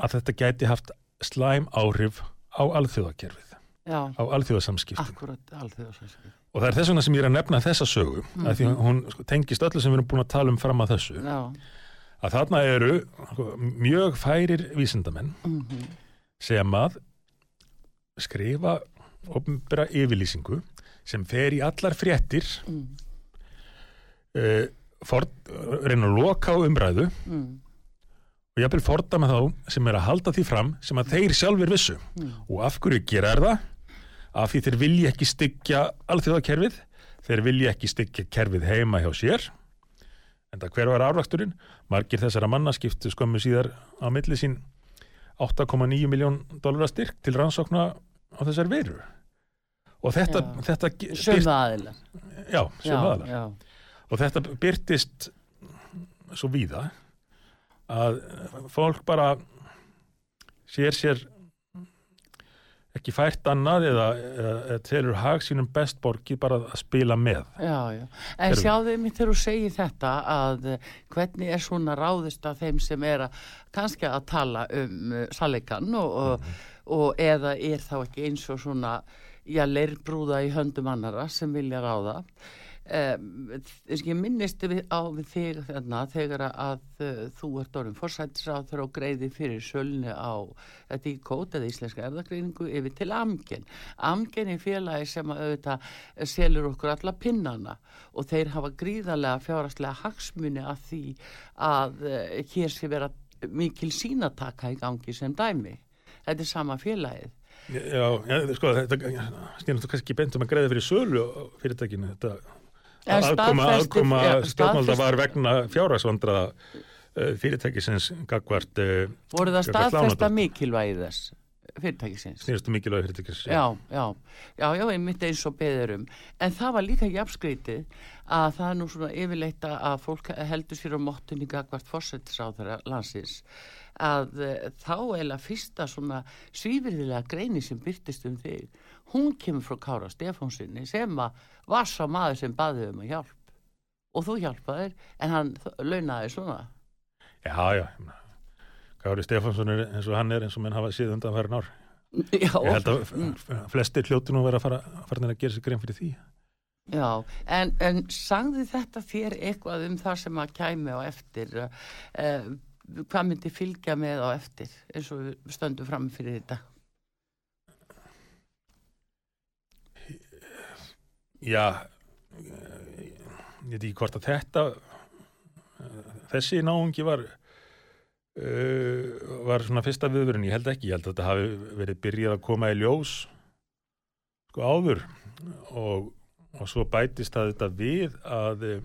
að þetta gæti haft slæm áhrif á alþjóðakerfið, Já, á alþjóðasamskiptin. Akkurat alþjóðsvæmski. og það er þess vegna sem ég er að nefna þessa sögu mm að því að hún tengist öllu sem við erum búin að tala um fram að þessu. Já. að þarna eru mjög færir vísindamenn Mm sem að skrifa ofnbæra yfirlýsingu sem fer í allar fréttir Mm. uh, for, reyna að loka á umræðu Mm. og jafnvel fordama þá sem er að halda því fram sem að þeir sjálfur vissu Mm. og af hverju gera er það af því þeir vilja ekki styggja alþjóðakerfið þeir vilja ekki styggja kerfið heima hjá sér en það hver var afraksturinn margir þessara manna skiptu skömmu síðar á milli sín 8,9 miljón dólarar styrk til rannsókna á þessar veru og þetta, þetta aðilar. já, já. og þetta byrtist svo víða að fólk bara sér sér ekki fært annað eða, eða, telur hag sínum best borgið bara að spila með Já, já. En sjáðu mig þegar þú segir þetta að eh, hvernig er svona ráðist að þeim sem er að kannski að tala um uh, sannleikann og, og, og eða er þá ekki eins og svona já, leirbrúða í höndum annara sem vilja ráða. Um, ég minnist við, á við þig þarna þegar að uh, þú ert orðin forsættisráður og greiði fyrir sölni á þetta í kót eða íslenska erðagreiningu yfir til Amgen. Amgen er félagi sem að auðvitað selur okkur alla pinnana og þeir hafa gríðarlega fjárastlega hagsmuni að því að uh, hér sé vera mikil sínataka í gangi sem dæmi. Þetta er sama félagið. Já, já sko, þetta snýrnum þú kannski ekki beint um að greiða fyrir sölu fyrirtækinu þetta aðkoma, aðkoma stjórnvalda var vegna fjárhagsvandraða uh, fyrirtækisins gagvart uh, Voru það staðfesta mikilvægi þess fyrirtækisins. snýrstu mikilvæg fyrirtækis. Já, já, já, já, ég myndi eins og beðurum. En það var líka jafnskrítið að það er nú svona yfirleitt að fólk heldur sér á mottunni gagvart fórsættisáðara landsins að uh, þá eða fyrsta svona svífyrðilega greini sem byrtist um þig, hún kemur frá Kára Stefánsinni sem að var sá maður sem baði um að hjálp og þú hjálpaðir en hann launaði svona. Já, já. Kári Stefánsson er eins og hann er eins og menn hafa síðan undan farin ár. Já, Ég held að flestir hljóti nú vera að fara, að gera sér grein fyrir því. Já, en, en sagði þetta þér eitthvað um það sem að kæmi á eftir uh, hvað myndi fylgja með á eftir eins og við stöndum fram fyrir þetta Já, ég veit ekki hvort að þetta, þessi náungi var, uh, var svona fyrsta viðvörun, ég held ekki, ég held að þetta hafi verið byrjað að koma í ljós sko áður. Og, og svo bætist það þetta við að uh,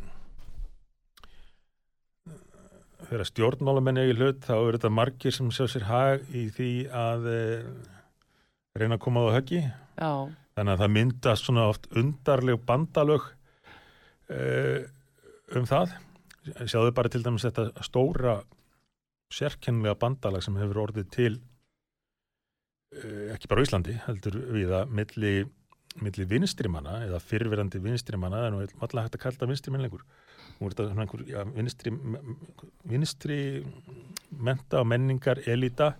þegar stjórnmálamenni í hlut þá eru þetta margir sem sjá sér hag í því að uh, reyna að koma á höggi. Já, Þannig að það myndast svona oft undarleg bandalög um það. Sjáðu bara til dæmis þetta stóra sérkennilega bandalag sem hefur orðið til uh, ekki bara Íslandi, heldur við að milli, milli vinstrimanna eða fyrrverandi vinstrimanna, en nú er alltaf hægt að kalla það vinstrimenn lengur. Nú er þetta svona einhver já, vinstri, vinstri menta og menningar elita,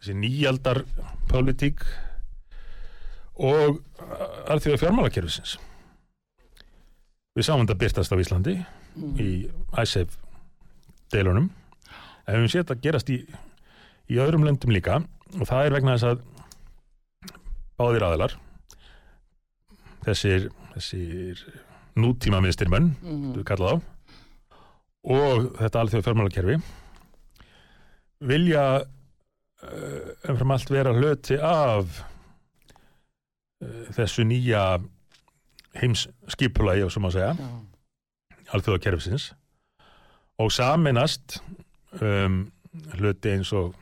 þessi nýjaldar politík og alþjóða fjármálakerfisins. Við sáum þetta byrtast á Íslandi í ISAF deilunum en við höfum séð þetta gerast í, í öðrum löndum líka og það er vegna þess að báðir aðilar þessir, þessir nútíma minnstyrmenn, mm við kalla þá og þetta alþjóða fjármálakerfi vilja uh, umfram allt vera hluti af uh, þessu nýja heimsskipulagi og sem að segja já, alþjóðakerfisins og saminast um, hluti eins og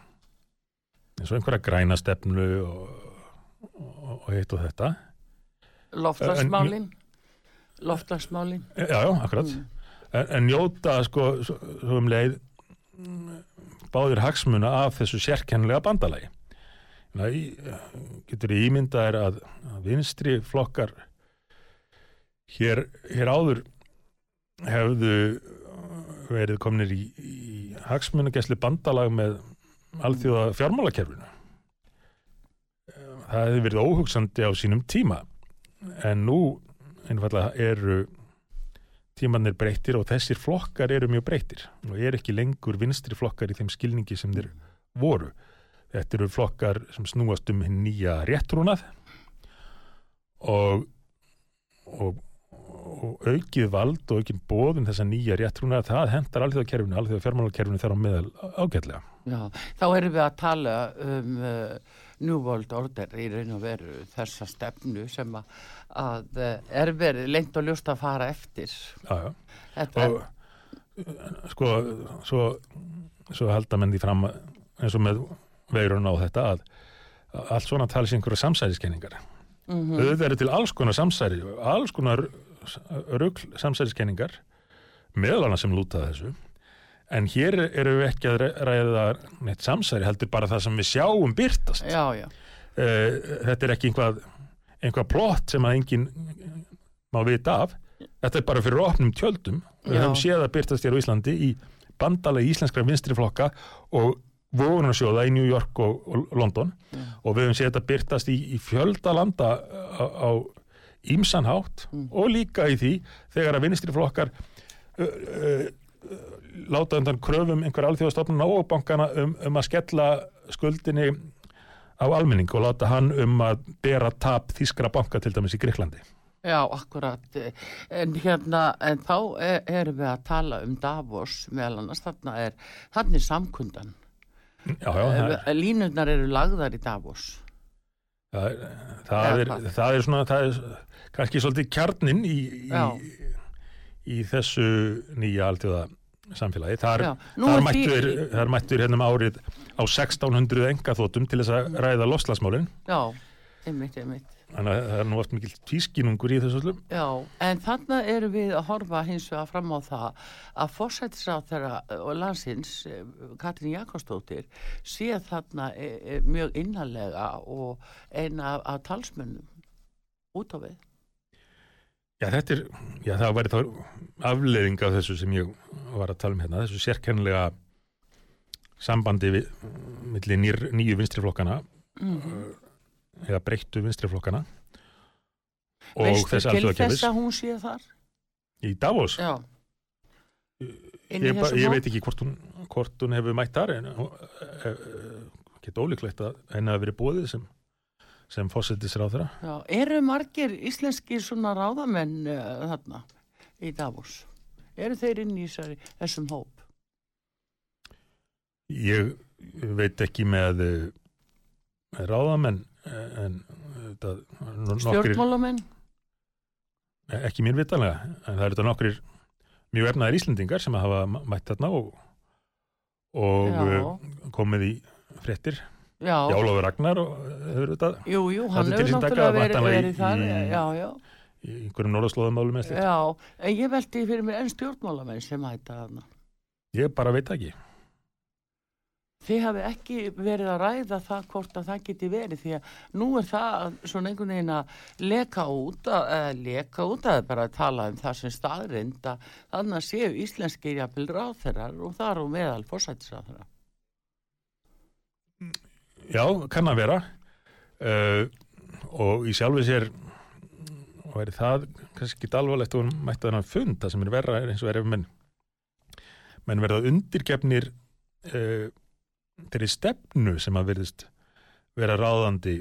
eins og einhverja græna stefnu og, og, og hitt og þetta. Loftlagsmálin loftlagsmálin já, já, akkurat. Mm. en, en njóta sko svo, svo um leið báðir hagsmuna af þessu sérkennilega bandalagi. Getur í ímynda er að, að vinstri flokkar hér, hér áður hefðu verið komnir í, í hagsmunagesli bandalag með alþjóða fjármálakerfinu það hefði verið óhugsandi á sínum tíma. En nú einfallega eru tímannir breyttir og þessir flokkar eru mjög breyttir. Og er ekki lengur vinstri flokkar í þeim skilningi sem þeir voru. Þetta eru flokkar sem snúast um nýja réttrúnað. Og, og, og aukið vald og aukið bóðum þessa nýja réttrúnað, það hendar alþjóðakerfinu, alþjóða fjármálakerfinu þar á meðal ágætlega. Já, þá erum við að tala um uh, New World Order í raun og veru þessa stefnu sem að, að uh, er verið lengt og ljóst að fara eftir Já, já. Þetta, og uh, sko svo, svo halda menn því fram eins og með veirun á þetta að, allt svona tala sér einhverja samsæðiskenningar mm auðvitað eru til alls konar samsæri alls konar rugl samsæðiskenningar meðal annars sem lúta að þessu. En hér eru við ekki að ræ- ræða neitt samsæri heldur bara það sem við sjáum byrtast Já, já, Eh, þetta er ekki einhvað einhvað plott sem að enginn má vita af. Þetta er bara fyrir opnum tjöldum. Við höfum séð að byrtast hér á Íslandi í bandalegi íslenskra vinstriflokka og vogunarsjóða í New York og, og London. Já. og við höfum séð þetta byrtast í, í fjölda landa á, á ímsan hátt Mm. og líka í því þegar að vinstriflokkar uh, uh, láta undan kröfum einhver alþjóðastofnuna og bankana um, um að skella skuldinni á almenning og láta hann um að bera tap þýskra banka til dæmis í Greiklandi. já, akkurat. En hérna, en þá er, erum við að tala um Davos meðal annars, þarna er, þarna er samkundan. Já, já, er- Línurnar eru lagðar í Davos. Það, er, það, er, það er svona, það er kannski svolítið kjarnin í, í, í þessu nýja alþjóða samfélagi. Þar, þar mættur, þar mættur hennum árið á 1600 engaþótum til þess að ræða loslasmálinn. Já, einmitt, einmitt. Þannig að það er nú oft mikil tvískinungur í þessu öllum. Já, en þannig erum við að horfa hins vegar fram á það að fórsættisráþara og landsins eh, Katrín Jakobsdóttir sé þarna e, e, mjög innanlega og eina af talsmönnum út á við. Já, þetta er, já, það væri þá afleðing af þessu sem ég var að tala um hérna, þessu sérkennilega sambandi við, milli nýr, nýju vinstriflokkana Mm. eða breyttu vinstriflokkana og Veistu þess til alþjóðakefis þess að hún sé þar? í Davos. Já. Ég, ba, ég veit ekki hvort hún, hvort hún hefur mætt þar en uh, geta ólíklegt að henni hafi verið bóðið sem, sem fósettis ráð Já, eru margir íslenskir svona ráðamenn uh, þarna í Davos? Eru þeir inn í þessari, þessum hóp? Ég veit ekki með, uh, ráðamenn eh, en nokkrir, Stjórnmálamenn? ekki mér vitanlega, en það eru þetta nokkrir mjög efnaðir Íslendingar sem hafa mætt þarna og, og uh, komið í fréttir. Já. Jálóður Ragnar og hefur þetta Jú, jú, hann hefur náttúrulega verið, verið þar, í- já, já, í einhverjum norðarslóðumálum eða slíkt. já, en ég veldi fyrir mér enn stjórnmálamenn sem hætta þarna. Ég bara veit ekki. Þið hafi ekki verið að ræða það hvort að það geti verið því að nú er það svona einhvern veginn að leka út, að, leka út að bara að tala um það sem staðrind að þannig að séu íslenskir jafnvel ráþerar og það eru meðal fórsættisráþerar. Já, kann að vera uh, og í sjálfi sér væri það kannski ekki alvarlegt og mætti þennan fund það sem er verra er eins og er ef menn menn verða undirgefnir uh, þeirri stefnu sem að verðist vera ráðandi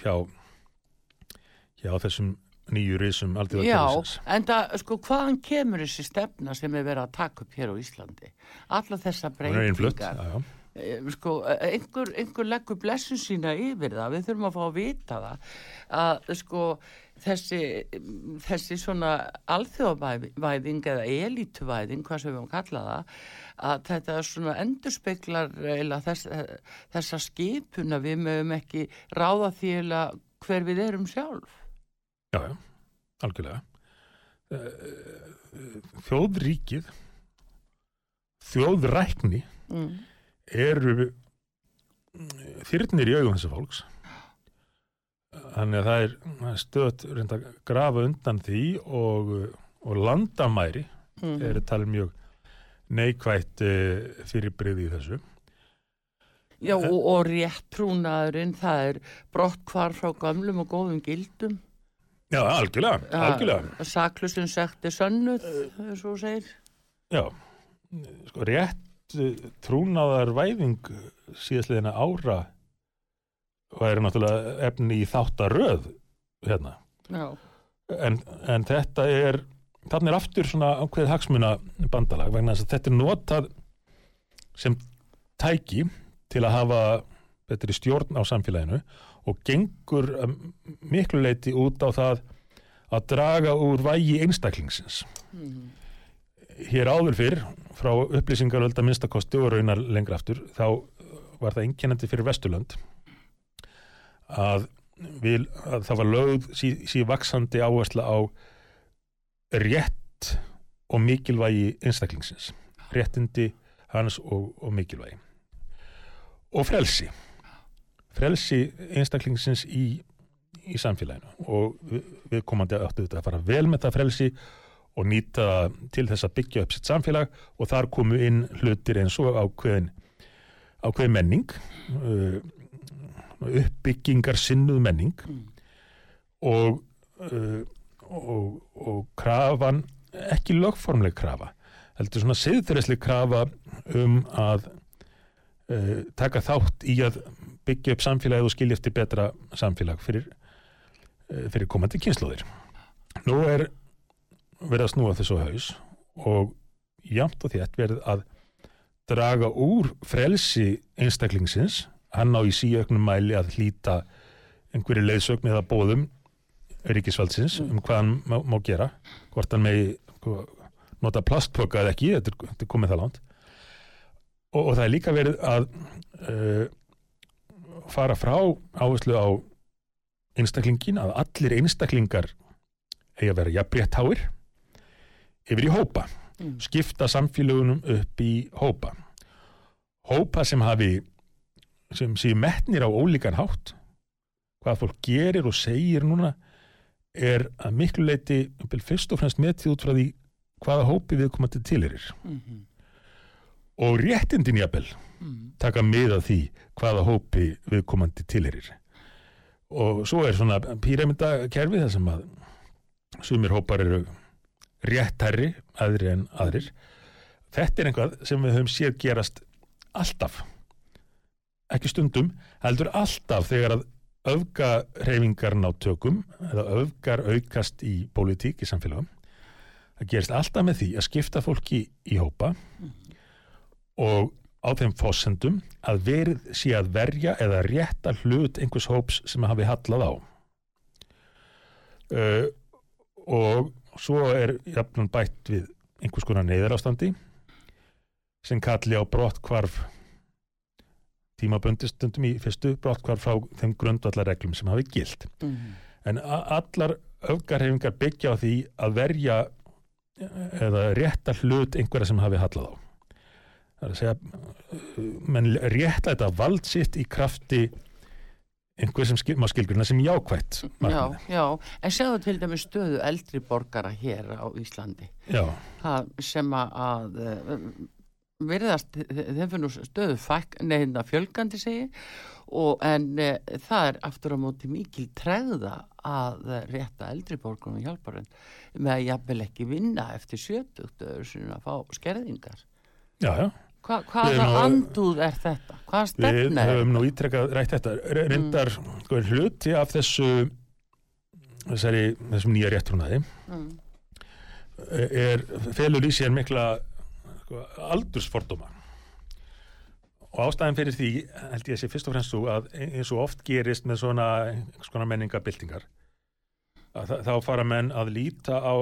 hjá hjá þessum nýju risum Já, en það, sko, hvaðan kemur þessi stefna sem er verið að taka upp hér á Íslandi? Alla þessa breytingar. Eh, sko, eh, einhver, einhver leggur blessun sína yfir það, við þurfum að fá að vita það að sko þessi, þessi svona alþjóðvæðing eða elítuvæðing, hvað sem við höfum kallað það að þetta svona endurspeglar eða þess, þessa skipuna við mögum ekki ráða því eða hver við erum sjálf Já, já, algjörlega. Eh, Þjóðríkið, þjóðrækni mm. Eru þyrnir í augum þessa fólks. Þannig að það er er stöðt reynd að grafa undan því og, og landamæri Mm. eru talið mjög neikvætt uh, fyrirbreyði í þessu. Já, og, og rétt trúnaðurinn, það er brott hvar frá gamlum og góðum gildum. Já, algjörlega, algjörlega. Saklusum sekti sönnuð, og þú segir. Já, sko rétt trúnaðar væðing síðastliðina ára væri náttúrulega efni í þáttaröð hérna. En, en þetta er, þannig er aftur svona ákveðið hagsmuna bandalag vegna þess að þetta er notað sem tæki til að hafa betri stjórn á samfélaginu og gengur miklu leiti út á það að draga úr vægi einstaklingsins. mm. Hér áður fyrr, frá upplýsingarölda minnstakosti og raunar lengra aftur, þá var það einkennandi fyrir Vesturlönd að, vil, að það var lögð sí, sí vaksandi áhersla á rétt og mikilvægi einstaklingsins. Réttindi hans og, og mikilvægi. Og frelsi. Frelsi einstaklingsins í, í samfélaginu og við, við komandi áttu þetta að fara vel með það frelsi og nýta til þess að byggja upp sitt samfélag og þar komu inn hlutir eins og ákveðin, ákveðin menning uh, uppbyggingar sinnuð menning og, uh, og, og krafan ekki lögformleg krafa heldur svona siðferðisleg krafa um að uh, taka þátt í að byggja upp samfélagið og skilja eftir betra samfélag fyrir, fyrir komandi kynnslóðir. Nú er verið að snúa þessu haus og jamt og þétt verið að draga úr frelsi einstaklingsins, hann á í síöknum mæli að hlýta einhverju leiðsögn eða bóðum ríkisvaldsins um hvað hann má, má gera, hvort hann megi sko, nota plastpoka eða ekki, þetta er, þetta er komið það langt. Og, og það er líka verið að uh, fara frá áherslu á einstaklingin að allir einstaklingar eigi að vera jafnrétt háir yfir í hópa Mm. skipta samfélagunum upp í hópa hópa sem hafi sem séu metnir á ólíkan hátt hvað fólk gerir og segir núna er að miklu leiti fyrst og fremst metið út frá því hvaða hópi viðkomandi tilirir Mhm. og réttindin jafnvel Mhm. taka mið af því hvaða hópi viðkomandi tilirir og svo er svona píramitakerfi þar sem að sumir hópar eru réttærri aðri en aðrir. Þetta er einhvað sem við höfum séð gerast alltaf. Ekki stundum, heldur alltaf þegar að öfgareyfingar ná tökum eða öfgar aukast í pólitík í samfélagum það gerist alltaf með því að skipta fólki í hópa og á þeim fósendum að verið sé að verja eða rétta hlut einhvers hóps sem hafi hallað á. Uh, og svo er jafnum bætt við einhvers konar neyðarástandi sem kalli á brottkvarf tímabundistundum í fyrstu brottkvarf frá þeim grundvallarreglum sem hafi gilt Mhm. en a- allar öfgarhefingar byggja á því að verja eða rétta hlut einhverja sem hafi hallað á það er að segja uh, menn rétta þetta vald sitt í krafti einhver sem skil, má skilgruna sem jákvætt Já, já, en sjáðu til dæmis stöðu eldri borgara hér á Íslandi. Sem að, að eh, virðast, þeim finnur stöðu fæk, neina fjölgandi segi og en e, það er aftur á móti mikil tregða að eh, rétta eldri borgarum hjálparinn með að jafnvel ekki vinna eftir sjötugt sem að fá skerðingar. Já, já Hva, Við hvaða nú- andúð er þetta? Hvaða Við stefna er höfum nú ítrekkað rætt þetta Re- reyndar sko, hluti af þessu þessari, þessum nýja réttrúnaði Mm. er, felur í sér mikla sko, aldursfordóma og ástæðan fyrir því held ég að sé fyrst og fremst svo að eins og oft gerist með svona konar menningabildingar þá fara menn að líta á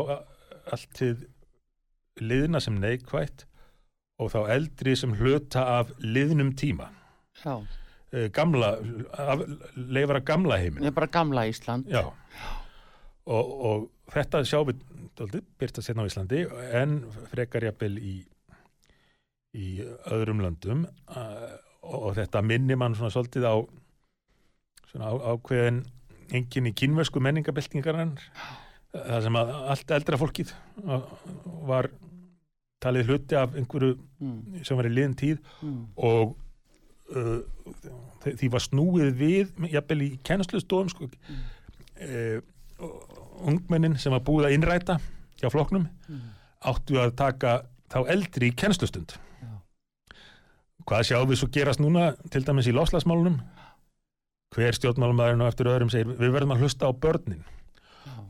allt til liðna sem neikvætt og þá eldri sem hluta af liðnum tíma. Já, Eh, gamla, af, leifara gamla heimin það er bara gamla Ísland. Já. Og, og þetta sjá við dálítið, byrta sérna á Íslandi en frekar jafnvel í í öðrum löndum. Uh, og, þetta minni mann svona svolítið á svona ákveðin enginn í kínversku menningabeltingarann það sem að allt eldra fólkið uh, var talið hluti af einhverju mm. sem var í liðin tíð Mm. og uh, því var snúið við jafnvel í kennslustofum sko, uh, ungmennin sem var búið að innræta hjá flokknum Mm. áttu að taka þá eldri í kennslustund Já. hvað sjáum við svo gerast núna til dæmis í lofslagsmálunum hver stjórnmálumæðurinn og eftir öðrum segir við verðum að hlusta á börnin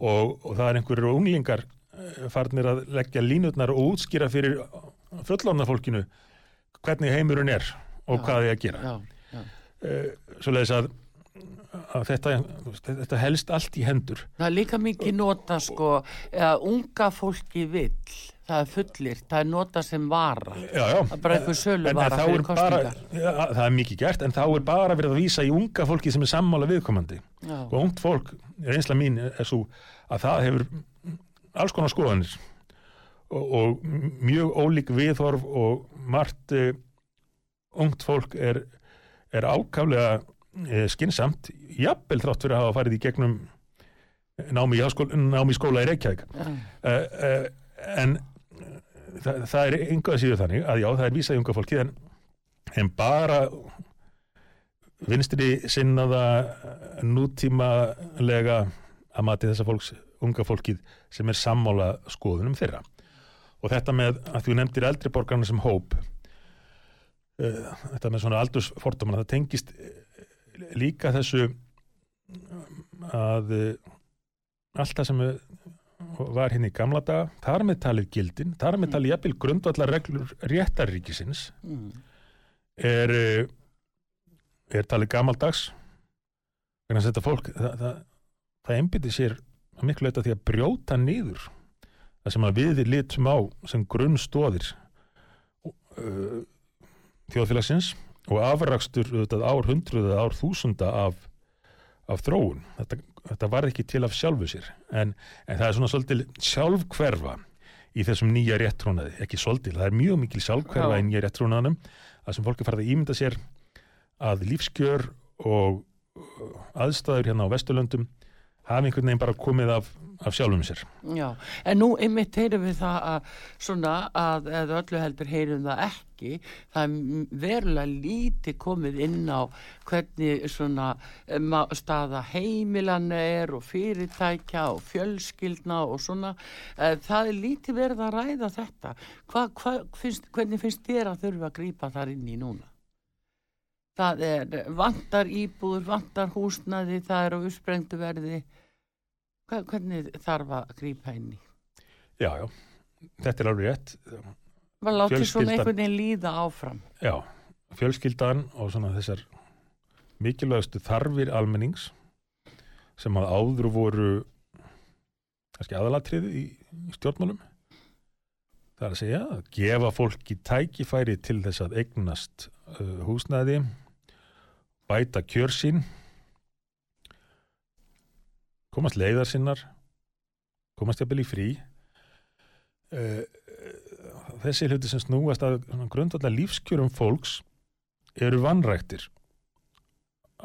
og, og það er einhverjur unglingar farnir að leggja línutnar og útskýra fyrir fullorna fólkinu hvernig heimurinn er og Já. hvað þið að gera Já, já. uh, svoleiðis að, að þetta, þetta helst allt í hendur Það er líka mikið nota sko að unga fólki vill það er fullir, það er nota sem vara já, já. það er bara einhver sölu vara fyrir er bara, kostningar ja, það er mikið gert en þá er bara verið að vísa í unga fólki sem er sammála viðkomandi og ungt fólk, reynsla mín er svo að það hefur alls konar skoðanir. Og, og mjög ólík viðhorf og margt uh, ungt fólk er, er ákaflega uh, skinsamt jafnvel þrátt fyrir að hafa farið í gegnum námi í, háskóla, námi í skóla í Reykjavík. Uh, en það, það er einhvað síður þannig að já, það er vísað í unga fólki en, en bara vinstri sinnaða nútímalega að mati þessa fólks, unga fólkið sem er sammála skoðunum þeirra. Og þetta með að þú nefndir eldri borgarna sem hóp uh, þetta með svona aldursfordómana það tengist eh, líka þessu að uh, allt það sem var hérna í gamla daga, þar með talið gildin, þar með talið jafnvel grundvallar reglur réttarríkisins mm, er, er talið gamaldags. Vegna að þetta fólk það, það, það einbytti sér að miklu leita því að brjóta niður það sem að við litum á sem grunnstóðir uh, þjóðfélagsins og afrakstur auðvitað ár hundruð eða ár þúsunda af, af þróun. Þetta, þetta var ekki til af sjálfu sér. En, en það er svona svolítið sjálfhverfa í þessum nýja réttrúnaði, ekki svolítið, það er mjög mikil sjálfhverfa Já. í nýja réttrúnaðanum að sem fólk er farið að ímynda sér að lífskjör og uh, aðstæður hérna á Vesturlöndum hafi einhvern veginn bara komið af, af sjálfum sér. Já, en nú einmitt heyrum við það að svona að eða öllu heldur heyrum það ekki það er verulega lítið komið inn á hvernig svona staða heimilan er og fyrirtækja og fjölskyldna og svona Eh, það er lítið verið að ræða þetta hva, hva, finnst, hvernig finnst þér að þurfa að grípa þar inn í núna? Það er vantar íbúður, vantar húsnaði, það er á uppsprengtu verði hvernig þarf að grípa inn í? Já, já, þetta er alveg rétt. Var látið svona einhvern veginn líða áfram. Já, fjölskyldan og svona þessar mikilvægastu þarfir almennings sem að áður voru kannski aðalatriði í, stjórnmálum. Það er að segja að gefa fólki tækifæri til þess að eignast uh, húsnæði, bæta kjör sín, komast leiðar sinnar, komast jafnvel í frí. Uh, þessi hluti sem snúast að grundvallar lífskjörum fólks eru vannræktir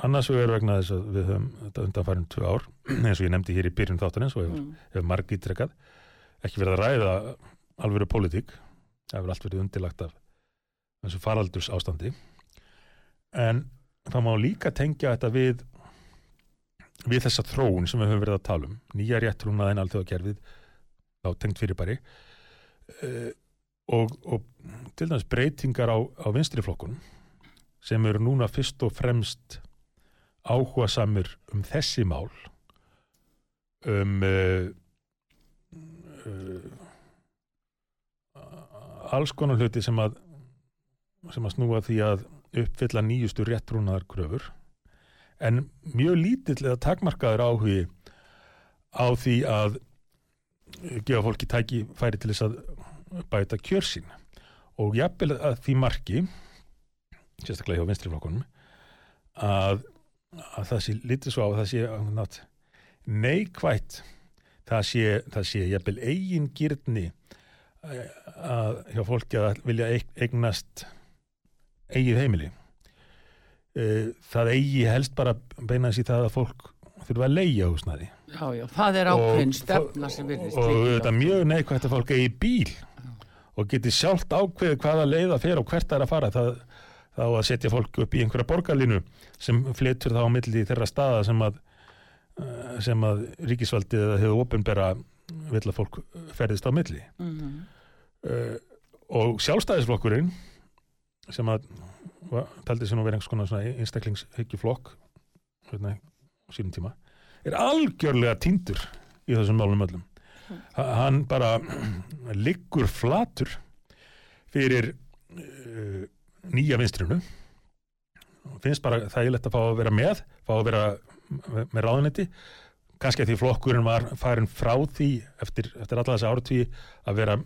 annars vegar vegna þess að við höfum þetta undanfærum tvö ár eins og ég nefndi hér í byrjun þáttanins og hefur, Mm. hefur marg ítrekkað ekki verið að ræða alvöru pólitík það hefur allt verið undilagt af þessu faraldurs ástandi en það má líka tengja þetta við við þessa þróun sem við höfum verið að tala um nýja réttrúnaðin alþjóðakerfið þá tengt fyrirbæri uh, og, og til dæmis breytingar á, á vinstriflokkunum sem eru núna fyrst og fremst áhuga samur um þessi mál um uh, uh, alls konar hluti sem að sem að snúa því að uppfylla nýjustu réttrúnaðar kröfur en mjög lítill eða takmarkaður áhugi á því að gefa fólki tæki færi til þess að bæta kjör sín. Og jafnvel að því marki sérstaklega hjá vinstriflokkunum að, að það sé lítið svo á að það sé nátt, neikvætt það sé, það sé jafnvel eigin gyrni að hjá fólki að vilja eig- eignast eigið heimili. Eh, það eigi helst bara beinaðis í það að fólk þurfa að leigja húsnæði. Já, já, það er ákveðin stefna sem virðist og þetta er mjög neikvægt að fólk eigi bíl og geti sjálft ákveðið hvaða leið að fer og hvert það er að fara. Það, þá að setja fólk upp í einhverja borgarlínu sem flytur þá á milli þeirra staða sem að eh, sem að ríkisvaldið eða hefur ofinbera vill að fólk ferðist á milli. Mhm. uh, og sjálfstæðisflokkurinn sem að taldi sér nú verið einhvers konar svona einstaklingshyggjuflokk hérna, sínum tíma. Er algjörlega týndur í þessum málum öllum. Ha- hann bara liggur flatur fyrir uh, nýja vinstrinu. Finnst bara þægilegt að fá að vera með fá að vera með, ráðunetti kannski að því flokkurinn var farin frá því eftir, eftir alla þessi áratví að vera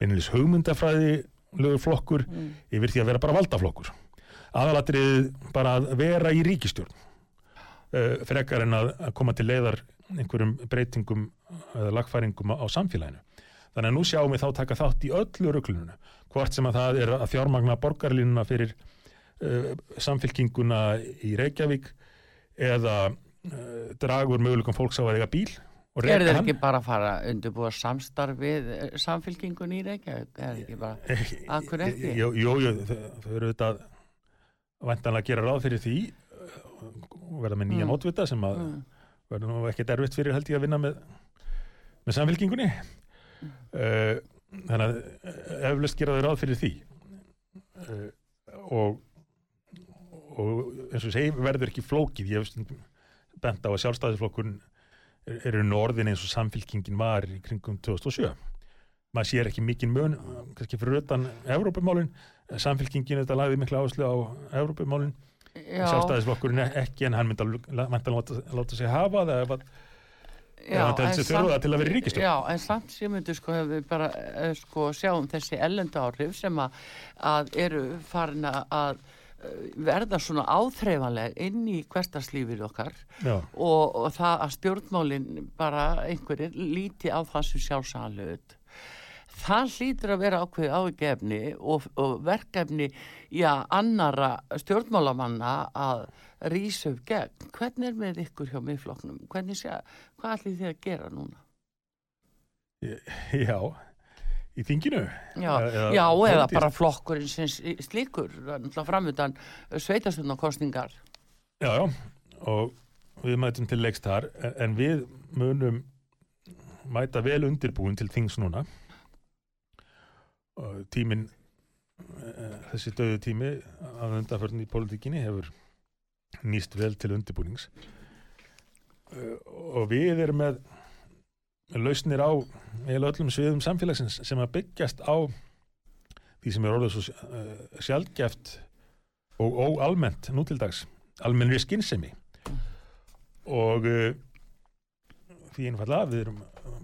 beinilís hugmyndafræði lögur flokkur Mm. yfir því að vera bara valdaflokkur. Aðalatrið bara að vera í ríkistjórn uh, frekar en að, að koma til leiðar einhverjum breytingum eða lagfæringum á, á samfélaginu. Þannig að nú sjáum við þá taka þátt í öllu rugluninu hvort sem að það er að fjármagna borgarlínuna fyrir uh, samfélkinguna í Reykjavík eða uh, dragur möguleikum fólks á að eiga bíl Er hann ekki bara að fara að undirbúa samstarf við eh, samfélkingun í Reykjavík? Er þeir ekki bara, Af hverju ekki? Jú, jú, jú þau eru þetta væntanlega að gera ráð fyrir því og verða með nýja Mm. mótvita sem að mm, verður nú ekki derfitt fyrir held ég að vinna með, með samfélkingunni uh, þannig að eflaust gera þau ráð fyrir því uh, og og eins og segi verður ekki flókið ég hef bent á að sjálfstæðisflokkurinn er- eru nú orðin eins og samfélkingin var í kringum 2007 maður sér ekki mikinn mun kannski fyrir utan Evrópumálin. Samfélkingin þetta lagði mikla áherslu á Evrópumálin. Já, sjálfstæðisflokkurinn ekki en hann myndi að láta, láta sig hafa það ef þessi en þurfa til að vera í ríkistjórn Já, en samt sem myndu sko hefur við bara eh, sko sjáum þessi ellendu áhrif sem að, að eru farin að- verða svona áþreifanleg inn í hverstaslífið okkar og, og það að stjórnmálin bara einhverjir líti á það sem sjálfsaglut það hlýtur að vera ákveðið ágefni og, og verkefni já, annara stjórnmálamanna að rísa upp gegn. Hvernig er með ykkur hjá miðflokknum? Hvernig sé, hvað ætlið þið að gera núna? Já í þinginu? Já, Eða- já eða bara flokkurinn sem slíkur, náttúrulega framöndan sveitastunarkostningar. Já, já, og við mætum til leikst þar, en- en við munum mæta vel undirbúin til þings núna. Og tíminn eh, þessi döðu tími að undanförn í pólitíkinni hefur nýst vel til undirbúnings. Eh, og við erum með lausnir á eiginlega öllum sviðum samfélagsins sem að byggjast á því sem er orðið svo sjálfgeft og óalmennt nú til dags almennri skinnsemi og uh, því einfallega við erum uh,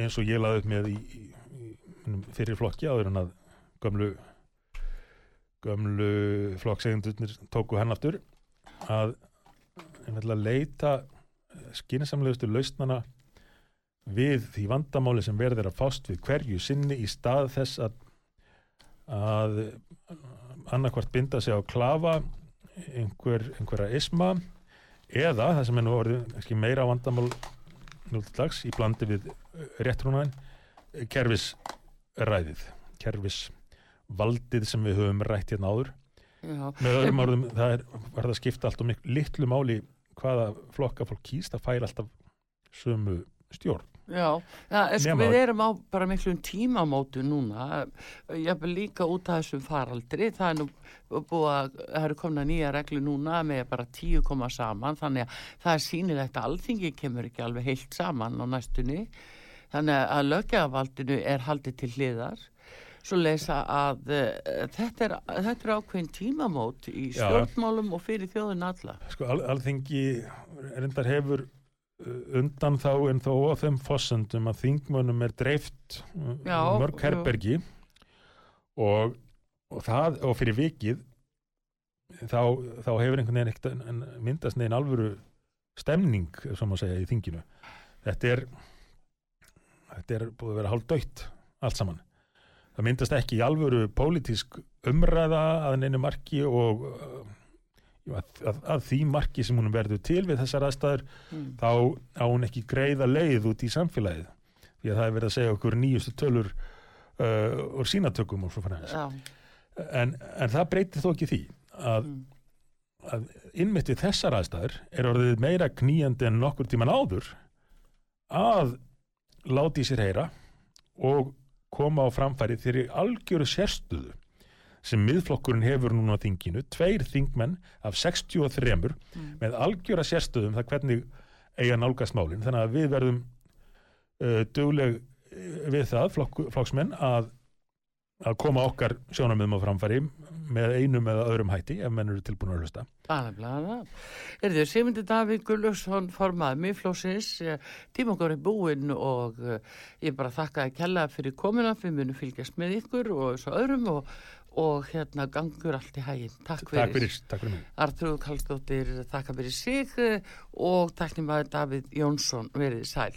eins og ég laði upp með í, í, fyrir flokki áður en að gömlu gömlu flokksegundurnir tóku hann aftur að einfallega leita skinsamlegustu lausnana við því vandamáli sem verður að fást við hverju sinni í stað þess að að annarkvart binda sig á klafa einhver, einhverja isma eða það sem er nú orðið meira vandamál nú til dags í blandi við réttrúnaðin kerfisræðið kerfisvaldið sem við höfum rætt hérna áður. Já, með öðrum orðum það er var það að skipta allt og miklu litlu máli hvaða flokka fólk kýst það fær alltaf sömu stjórn já, já en sko við erum á bara miklum tímamótu núna, ég hef líka út af þessum faraldri, það er nú búið að, það eru komna nýja reglu núna með bara tíu koma saman, þannig að það er sýnilegt að alþingi kemur ekki alveg heilt saman á næstunni, þannig að lögjafaldinu er haldið til hliðar, svo leysa að uh, þetta, er, þetta er ákveðin tímamót í Já. stjórnmálum og fyrir þjóðin alla. sko al, alþingi reyndar hefur undan þá en þó á þeim fossendum að þingmönnum er dreift uh, Já, mörg jú. herbergi og, og það og fyrir vikið þá, þá hefur einhvern veginn ekkert myndast neginn alvöru stemning sem að segja í þinginu þetta er þetta er búið að vera hálf döitt allt saman það myndast ekki í alvöru pólitísk umræða að neinu marki og uh, að, að, að því marki sem hún verður til við þessar aðstæður Mm. þá á hún ekki greiða leið út í samfélagið því að það er verið að segja okkur nýjustu tölur uh, og sínatökum og svo fann hans Já, en, en það breytir þó ekki því að, mm. að innmitt við þessar aðstæður er orðið meira kníjandi en nokkur tíman áður að láti sér heyra og koma á framfæri þeirri algjöru sérstuðu sem miðflokkurinn hefur núna á þinginu, tveir þingmenn af 63 Mm. með algjöra sérstöðum það hvernig eiga nálgast málin þannig að við verðum uh, dugleg uh, við það flokk, flokksmenn að, að koma okkar sjónamöðum á framfæri með einum eða öðrum hætti ef menn eru tilbúin að hlusta Alveg það. Er þið Sigmundi Davíð Gullugson formað miðflósins, tíma okkur er búinn og eh, ég bara þakka að kella fyrir komuna, fyrir munu fylgjast með ykkur og svo öðrum og, og hérna gangur allt í hæginn. Takk fyrir. Takk fyrir, takk fyrir Artrúð Kallstóttir, þakka fyrir sig og takknum að Davíð Jónsson verið sæl.